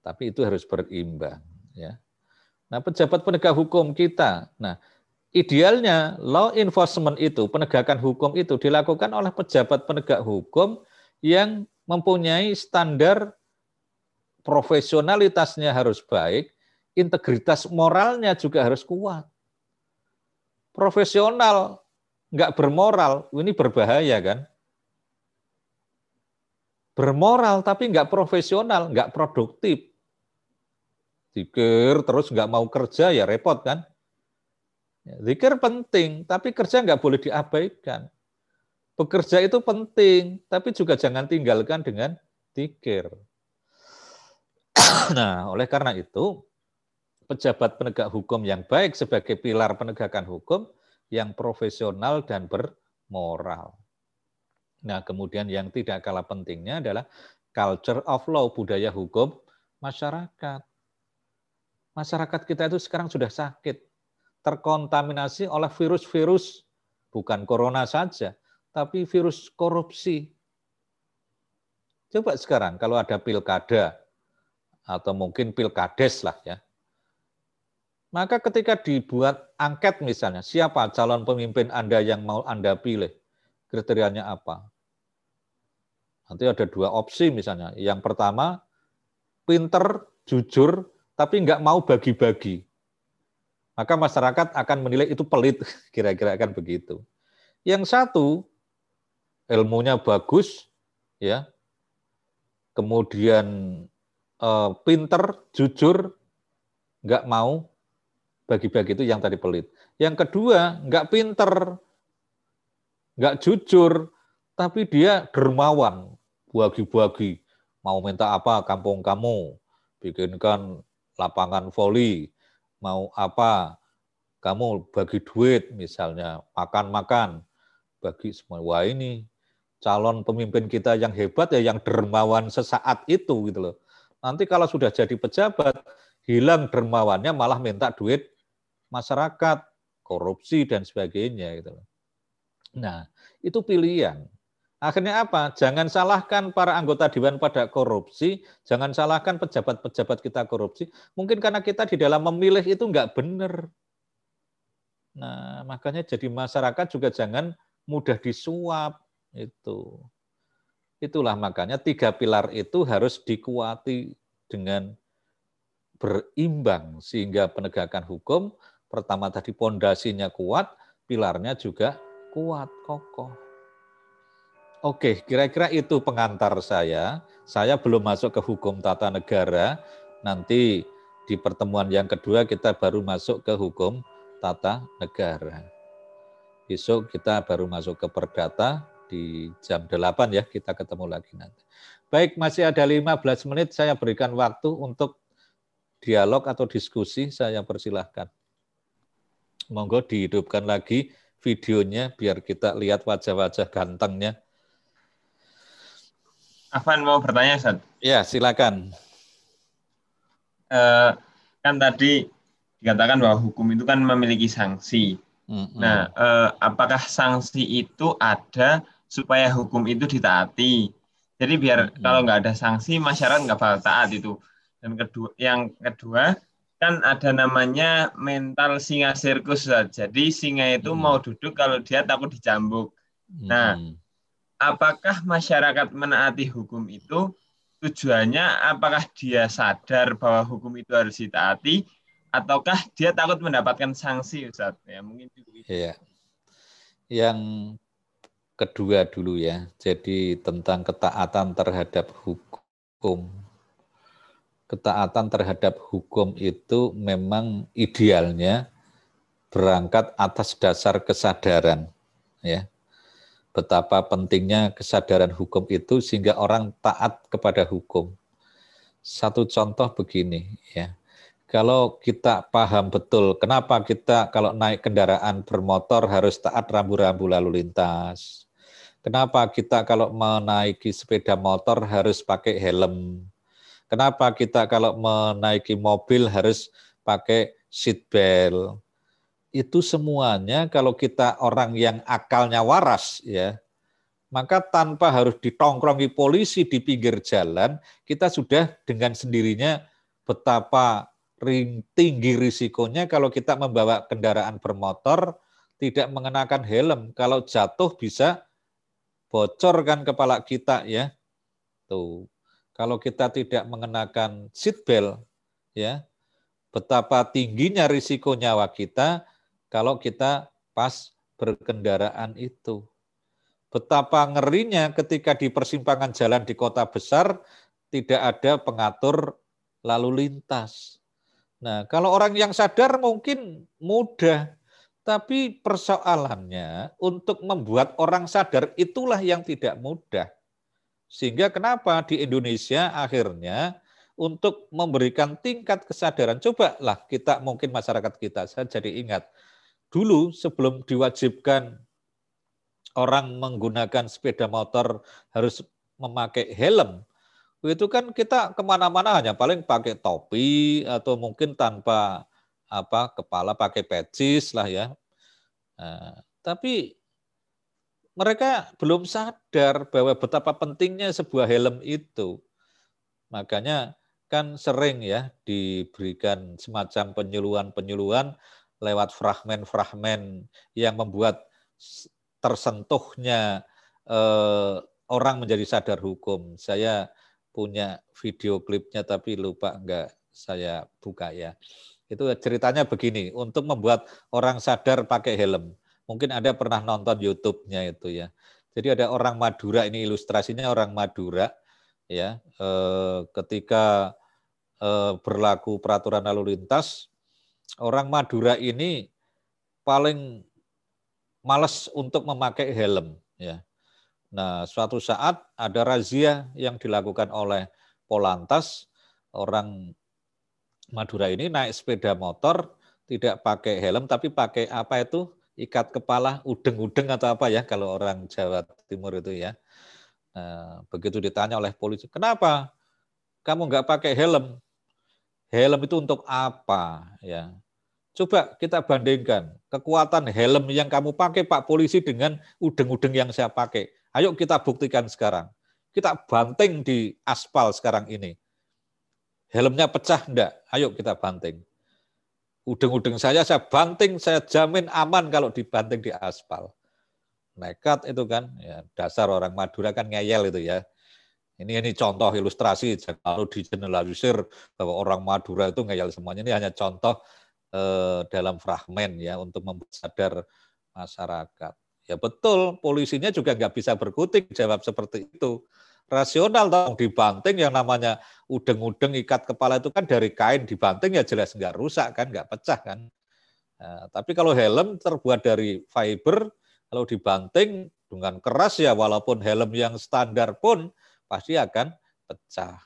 Tapi itu harus berimbang ya. Nah, pejabat penegak hukum kita. Nah, idealnya law enforcement itu, penegakan hukum itu dilakukan oleh pejabat penegak hukum yang mempunyai standar profesionalitasnya harus baik, integritas moralnya juga harus kuat. Profesional nggak bermoral, ini berbahaya kan? Bermoral tapi nggak profesional, nggak produktif zikir terus nggak mau kerja ya repot kan. Ya, zikir penting, tapi kerja nggak boleh diabaikan. Bekerja itu penting, tapi juga jangan tinggalkan dengan zikir. [clears throat] Nah, oleh karena itu, pejabat penegak hukum yang baik sebagai pilar penegakan hukum yang profesional dan bermoral. Nah, kemudian yang tidak kalah pentingnya adalah culture of law, budaya hukum masyarakat masyarakat kita itu sekarang sudah sakit, terkontaminasi oleh virus-virus, bukan corona saja, tapi virus korupsi. Coba sekarang kalau ada pilkada, atau mungkin pilkades lah ya, maka ketika dibuat angket misalnya, siapa calon pemimpin Anda yang mau Anda pilih? Kriterianya apa? Nanti ada dua opsi misalnya. Yang pertama, pinter, jujur, tapi nggak mau bagi-bagi. Maka masyarakat akan menilai itu pelit, [laughs] kira-kira akan begitu. Yang satu, ilmunya bagus, ya, kemudian eh, pinter, jujur, nggak mau bagi-bagi itu yang tadi pelit. Yang kedua, nggak pinter, nggak jujur, tapi dia dermawan, bagi-bagi, mau minta apa kampung kamu, bikinkan lapangan voli, mau apa, kamu bagi duit misalnya, makan-makan, bagi semua. Ini calon pemimpin kita yang hebat ya yang dermawan sesaat itu gitu loh. Nanti kalau sudah jadi pejabat, hilang dermawannya malah minta duit masyarakat, korupsi dan sebagainya gitu loh. Nah, itu pilihan. Akhirnya apa? Jangan salahkan para anggota dewan pada korupsi, jangan salahkan pejabat-pejabat kita korupsi. Mungkin karena kita di dalam memilih itu nggak benar. Nah, makanya jadi masyarakat juga jangan mudah disuap itu. Itulah makanya tiga pilar itu harus dikuati dengan berimbang sehingga penegakan hukum pertama tadi pondasinya kuat, pilarnya juga kuat, kokoh. Oke, kira-kira itu pengantar saya. Saya belum masuk ke hukum tata negara. Nanti di pertemuan yang kedua kita baru masuk ke hukum tata negara. Besok kita baru masuk ke perdata di jam 8 ya, kita ketemu lagi nanti. Baik, masih ada 15 menit saya berikan waktu untuk dialog atau diskusi, saya persilahkan. Monggo dihidupkan lagi videonya biar kita lihat wajah-wajah gantengnya. Afan mau bertanya, Ustaz? Ya, silakan. Eh, kan tadi dikatakan bahwa hukum itu kan memiliki sanksi. Mm-mm. Nah, eh, apakah sanksi itu ada supaya hukum itu ditaati? Jadi biar kalau nggak ada sanksi, masyarakat nggak bakal taat itu. Dan kedua, yang kedua kan ada namanya mental singa sirkus. Ustaz. Jadi singa itu mau duduk kalau dia takut dicambuk. Nah, apakah masyarakat menaati hukum itu tujuannya apakah dia sadar bahwa hukum itu harus ditaati ataukah dia takut mendapatkan sanksi Ustaz? Ya, mungkin itu. Iya. Yang kedua dulu ya. Jadi tentang ketaatan terhadap hukum. Ketaatan terhadap hukum itu memang idealnya berangkat atas dasar kesadaran ya. Betapa pentingnya kesadaran hukum itu sehingga orang taat kepada hukum. Satu contoh begini ya. Kalau kita paham betul kenapa kita kalau naik kendaraan bermotor harus taat rambu-rambu lalu lintas. Kenapa kita kalau menaiki sepeda motor harus pakai helm? Kenapa kita kalau menaiki mobil harus pakai seat belt? Itu semuanya kalau kita orang yang akalnya waras ya, maka tanpa harus ditongkrongi polisi di pinggir jalan, kita sudah dengan sendirinya betapa tinggi risikonya kalau kita membawa kendaraan bermotor tidak mengenakan helm. Kalau jatuh bisa bocor kan kepala kita ya. Tuh. Kalau kita tidak mengenakan seat belt ya, betapa tingginya risiko nyawa kita kalau kita pas berkendaraan itu. Betapa ngerinya ketika di persimpangan jalan di kota besar tidak ada pengatur lalu lintas. Nah, kalau orang yang sadar mungkin mudah, tapi persoalannya untuk membuat orang sadar itulah yang tidak mudah. Sehingga kenapa di Indonesia akhirnya untuk memberikan tingkat kesadaran, cobalah kita mungkin masyarakat kita, saya jadi ingat, dulu sebelum diwajibkan orang menggunakan sepeda motor harus memakai helm, itu kan kita ke mana-mana hanya paling pakai topi atau mungkin tanpa apa kepala pakai pecis lah ya. Nah, tapi mereka belum sadar bahwa betapa pentingnya sebuah helm itu. Makanya kan sering ya diberikan semacam penyuluhan-penyuluhan lewat fragmen-fragmen yang membuat tersentuhnya eh, orang menjadi sadar hukum. Saya punya video klipnya tapi lupa enggak saya buka ya. Itu ceritanya begini, untuk membuat orang sadar pakai helm. Mungkin Anda pernah nonton YouTube-nya itu ya. Jadi ada orang Madura ini ilustrasinya orang Madura ya eh, ketika eh, berlaku peraturan lalu lintas orang Madura ini paling males untuk memakai helm ya. Nah, suatu saat ada razia yang dilakukan oleh Polantas, orang Madura ini naik sepeda motor tidak pakai helm tapi pakai apa itu? ikat kepala udeng-udeng atau apa ya kalau orang Jawa Timur itu ya. Nah, begitu ditanya oleh polisi, "Kenapa kamu nggak pakai helm?" Helm itu untuk apa ya? Coba kita bandingkan kekuatan helm yang kamu pakai Pak Polisi dengan udeng-udeng yang saya pakai. Ayo kita buktikan sekarang. Kita banting di aspal sekarang ini. Helmnya pecah enggak? Ayo kita banting. Udeng-udeng saya saya banting, saya jamin aman kalau dibanting di aspal. Nekat itu kan, ya, dasar orang Madura kan ngeyel itu ya. Ini ini contoh ilustrasi, kalau digeneralisir bahwa orang Madura itu ngeyel semuanya, ini hanya contoh eh, dalam fragmen ya untuk membuat sadar masyarakat. Ya betul, polisinya juga nggak bisa berkutik jawab seperti itu. rasional dong dibanting yang namanya udeng-udeng ikat kepala itu kan dari kain dibanting ya jelas nggak rusak kan nggak pecah kan nah, tapi kalau helm terbuat dari fiber kalau dibanting dengan keras ya walaupun helm yang standar pun pasti akan pecah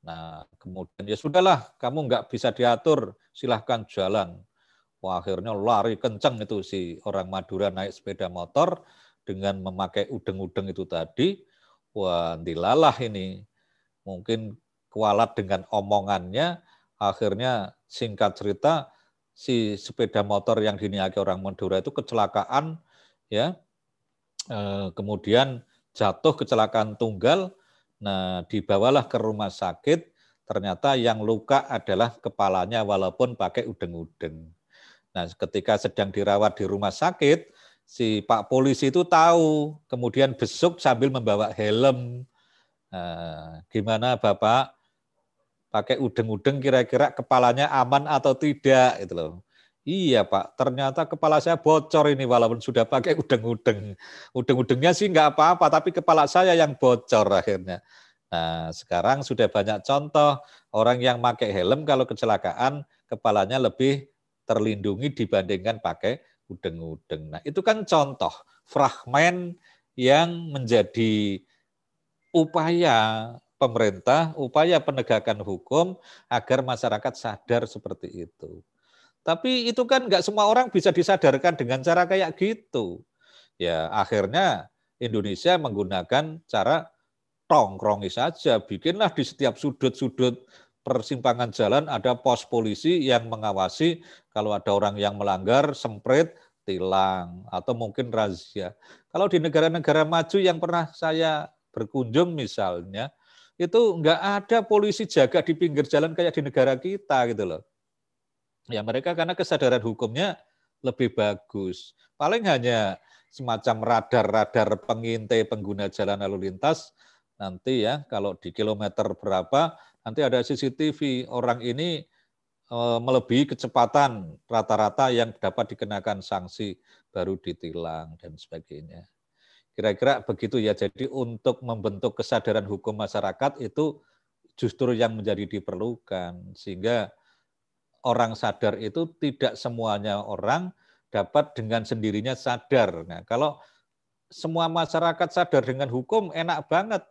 nah kemudian ya sudahlah kamu nggak bisa diatur silahkan jalan Wah, akhirnya lari kencang itu si orang Madura naik sepeda motor dengan memakai udeng-udeng itu tadi wah dilalah ini. Mungkin kualat dengan omongannya, akhirnya singkat cerita si sepeda motor yang diniaki orang Madura itu kecelakaan ya. Eh, kemudian jatuh kecelakaan tunggal. Nah, dibawalah ke rumah sakit. Ternyata yang luka adalah kepalanya walaupun pakai udeng-udeng. Nah, ketika sedang dirawat di rumah sakit, si Pak Polisi itu tahu, kemudian besuk sambil membawa helm. Nah, gimana Bapak? Pakai udeng-udeng kira-kira kepalanya aman atau tidak itu loh. Iya Pak, ternyata kepala saya bocor ini walaupun sudah pakai udeng-udeng. Udeng-udengnya sih nggak apa-apa, tapi kepala saya yang bocor akhirnya. Nah, sekarang sudah banyak contoh orang yang pakai helm kalau kecelakaan kepalanya lebih terlindungi dibandingkan pakai udeng-udeng. Nah, itu kan contoh fragmen yang menjadi upaya pemerintah, upaya penegakan hukum agar masyarakat sadar seperti itu. Tapi itu kan nggak semua orang bisa disadarkan dengan cara kayak gitu. Ya akhirnya Indonesia menggunakan cara tongkrongi saja, bikinlah di setiap sudut-sudut persimpangan jalan ada pos polisi yang mengawasi kalau ada orang yang melanggar, semprit, tilang, atau mungkin razia. Kalau di negara-negara maju yang pernah saya berkunjung misalnya, itu nggak ada polisi jaga di pinggir jalan kayak di negara kita gitu loh. Ya mereka karena kesadaran hukumnya lebih bagus. Paling hanya semacam radar-radar pengintai pengguna jalan lalu lintas nanti ya kalau di kilometer berapa nanti ada CCTV orang ini eh, melebihi kecepatan rata-rata yang dapat dikenakan sanksi baru ditilang dan sebagainya. Kira-kira begitu ya. Jadi untuk membentuk kesadaran hukum masyarakat itu justru yang menjadi diperlukan sehingga orang sadar itu tidak semuanya orang dapat dengan sendirinya sadar. Nah, kalau semua masyarakat sadar dengan hukum enak banget,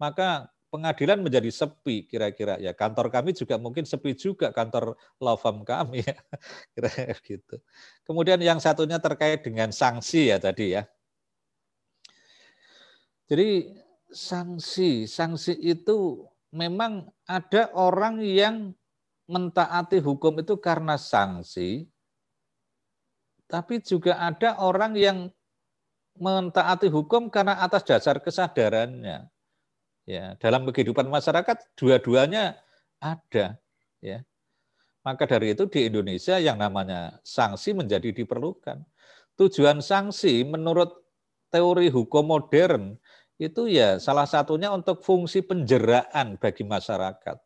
maka pengadilan menjadi sepi kira-kira ya. Kantor kami juga mungkin sepi juga kantor law firm kami ya. [laughs] Kira gitu. Kemudian yang satunya terkait dengan sanksi ya tadi ya. Jadi sanksi sanksi itu memang ada orang yang mentaati hukum itu karena sanksi tapi juga ada orang yang mentaati hukum karena atas dasar kesadarannya Ya, dalam kehidupan masyarakat dua-duanya ada, ya. Maka dari itu di Indonesia yang namanya sanksi menjadi diperlukan. Tujuan sanksi menurut teori hukum modern itu ya salah satunya untuk fungsi penjeraan bagi masyarakat.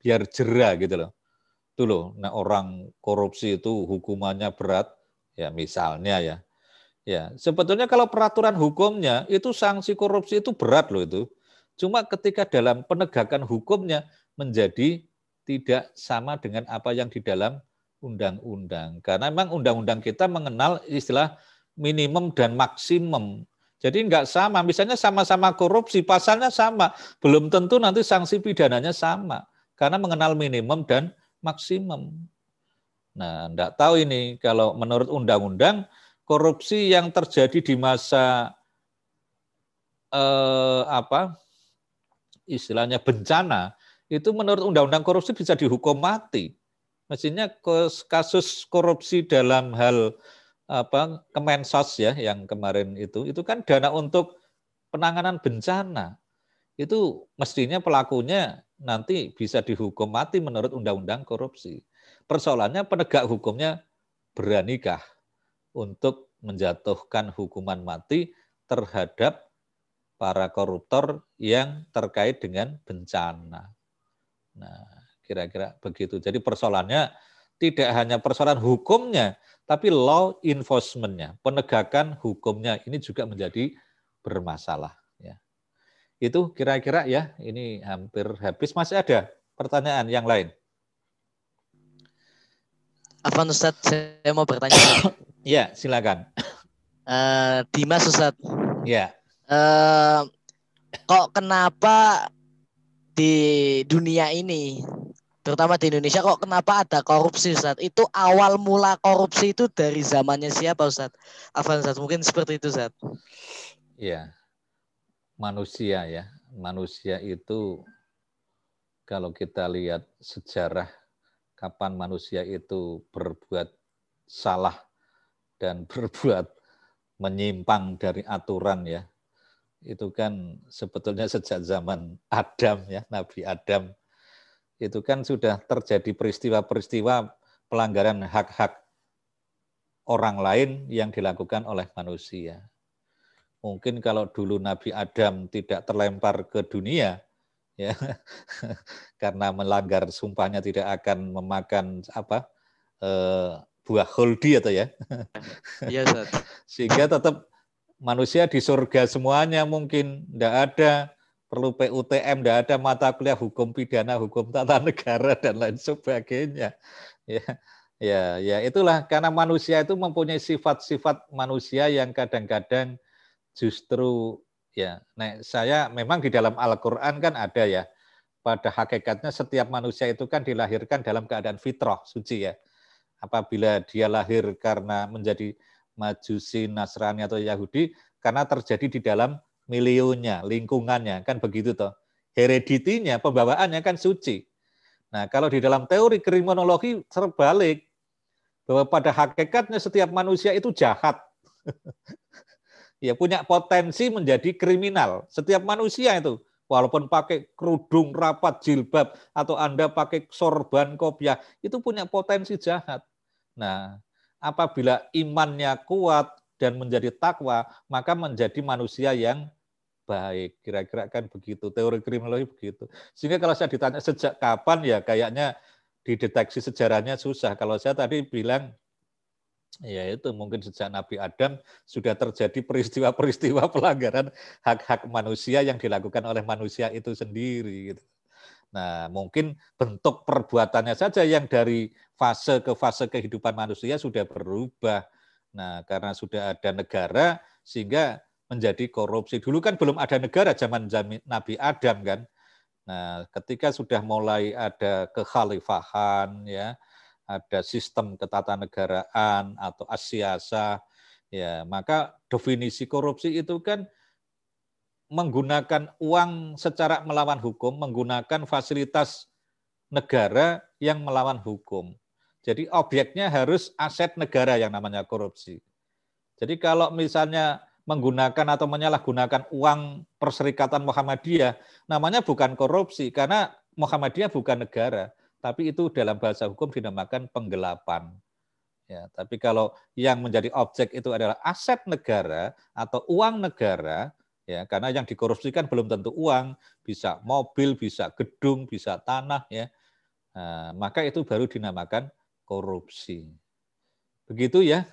Biar jera gitu loh. Itu loh, nah orang korupsi itu hukumannya berat, ya misalnya ya. Ya, sebetulnya kalau peraturan hukumnya itu sanksi korupsi itu berat loh itu Cuma ketika dalam penegakan hukumnya menjadi tidak sama dengan apa yang di dalam undang-undang. Karena memang undang-undang kita mengenal istilah minimum dan maksimum. Jadi enggak sama, misalnya sama-sama korupsi, pasalnya sama, belum tentu nanti sanksi pidananya sama. Karena mengenal minimum dan maksimum. Nah, enggak tahu ini kalau menurut undang-undang korupsi yang terjadi di masa eh, apa istilahnya bencana, itu menurut undang-undang korupsi bisa dihukum mati. Mestinya kasus korupsi dalam hal apa Kemensos ya yang kemarin itu itu kan dana untuk penanganan bencana. Itu mestinya pelakunya nanti bisa dihukum mati menurut undang-undang korupsi. Persoalannya penegak hukumnya beranikah untuk menjatuhkan hukuman mati terhadap para koruptor yang terkait dengan bencana. Nah, kira-kira begitu. Jadi persoalannya tidak hanya persoalan hukumnya, tapi law enforcement-nya, penegakan hukumnya ini juga menjadi bermasalah. Itu kira-kira ya, ini hampir habis. Masih ada pertanyaan yang lain? Afwan Ustadz, saya mau bertanya. [coughs] Ya, silakan. [coughs] Eh, Dimas Ustadz, Ya. eh, kok kenapa di dunia ini, terutama di Indonesia, kok kenapa ada korupsi Ustadz? Itu awal mula korupsi itu dari zamannya siapa Ustadz? Afwan Ustadz, mungkin seperti itu Ustadz. Ya, manusia ya, manusia itu kalau kita lihat sejarah kapan manusia itu berbuat salah dan [laughs] berbuat menyimpang dari aturan ya, itu kan sebetulnya sejak zaman Adam ya, Nabi Adam itu kan sudah terjadi peristiwa-peristiwa pelanggaran hak-hak orang lain yang dilakukan oleh manusia. Mungkin kalau dulu Nabi Adam tidak terlempar ke dunia, ya [laughs] karena melanggar sumpahnya tidak akan memakan apa eh, buah holdi atau ya, [laughs] Iya Ustadz. sehingga tetap manusia di surga semuanya mungkin tidak ada perlu PUTM, tidak ada mata kuliah hukum pidana, hukum tata [laughs] negara dan lain sebagainya. Ya, ya, ya itulah karena manusia itu mempunyai sifat-sifat manusia yang kadang-kadang justru ya. Nah, saya memang di dalam Al-Qur'an kan ada ya. Pada hakikatnya setiap manusia itu kan dilahirkan dalam keadaan fitrah, suci ya. Apabila dia lahir karena menjadi Majusi, Nasrani atau Yahudi karena terjadi di dalam milionya, lingkungannya, kan begitu toh. Hereditinya, pembawaannya kan suci. Nah, kalau di dalam teori kriminologi terbalik bahwa pada hakikatnya setiap manusia itu jahat. [laughs] ya punya potensi menjadi kriminal. Setiap manusia itu walaupun pakai kerudung rapat jilbab atau Anda pakai sorban kopiah itu punya potensi jahat. Nah, apabila imannya kuat dan menjadi takwa, maka menjadi manusia yang baik. Kira-kira kan begitu. Teori kriminologi begitu. Sehingga kalau saya ditanya sejak kapan ya kayaknya dideteksi sejarahnya susah. Kalau saya tadi bilang ya itu mungkin sejak Nabi Adam sudah terjadi peristiwa-peristiwa [laughs] pelanggaran hak-hak manusia yang dilakukan oleh manusia itu sendiri gitu. Nah, mungkin bentuk perbuatannya saja yang dari fase ke fase kehidupan manusia sudah berubah. Nah, karena sudah ada negara sehingga menjadi korupsi. Dulu kan belum ada negara zaman Nabi Adam kan. Nah, ketika sudah mulai ada kekhalifahan ya, ada sistem ketatanegaraan atau asiasa, ya maka definisi korupsi itu kan menggunakan uang secara melawan hukum, menggunakan fasilitas negara yang melawan hukum. Jadi objeknya harus aset negara yang namanya korupsi. Jadi kalau misalnya menggunakan atau menyalahgunakan uang Perserikatan Muhammadiyah, namanya bukan korupsi karena Muhammadiyah bukan negara, tapi itu dalam bahasa hukum dinamakan penggelapan. Ya, tapi kalau yang menjadi objek itu adalah aset negara atau uang negara, ya karena yang dikorupsikan belum tentu uang, bisa mobil, bisa gedung, bisa tanah, ya, nah, maka itu baru dinamakan korupsi. Begitu ya.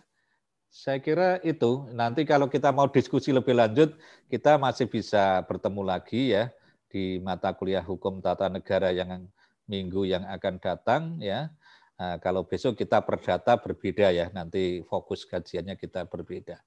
Saya kira itu. Nanti kalau kita mau diskusi lebih lanjut, kita masih bisa bertemu lagi ya di mata kuliah hukum tata negara yang minggu yang akan datang ya. Nah, kalau besok kita perdata berbeda ya, nanti fokus kajiannya kita berbeda.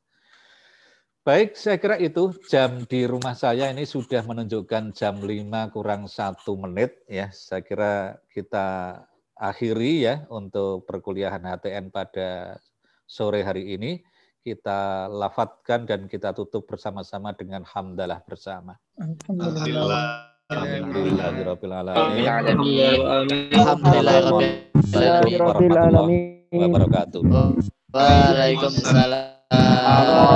Baik, saya kira itu jam di rumah saya ini sudah menunjukkan jam 5 kurang satu menit ya. Saya kira kita akhiri ya untuk perkuliahan HTN pada sore hari ini. Kita lafatkan dan kita tutup bersama-sama dengan hamdalah bersama. Alhamdulillah. Alhamdulillah warahmatullahi wabarakatuh. Waalaikumsalam.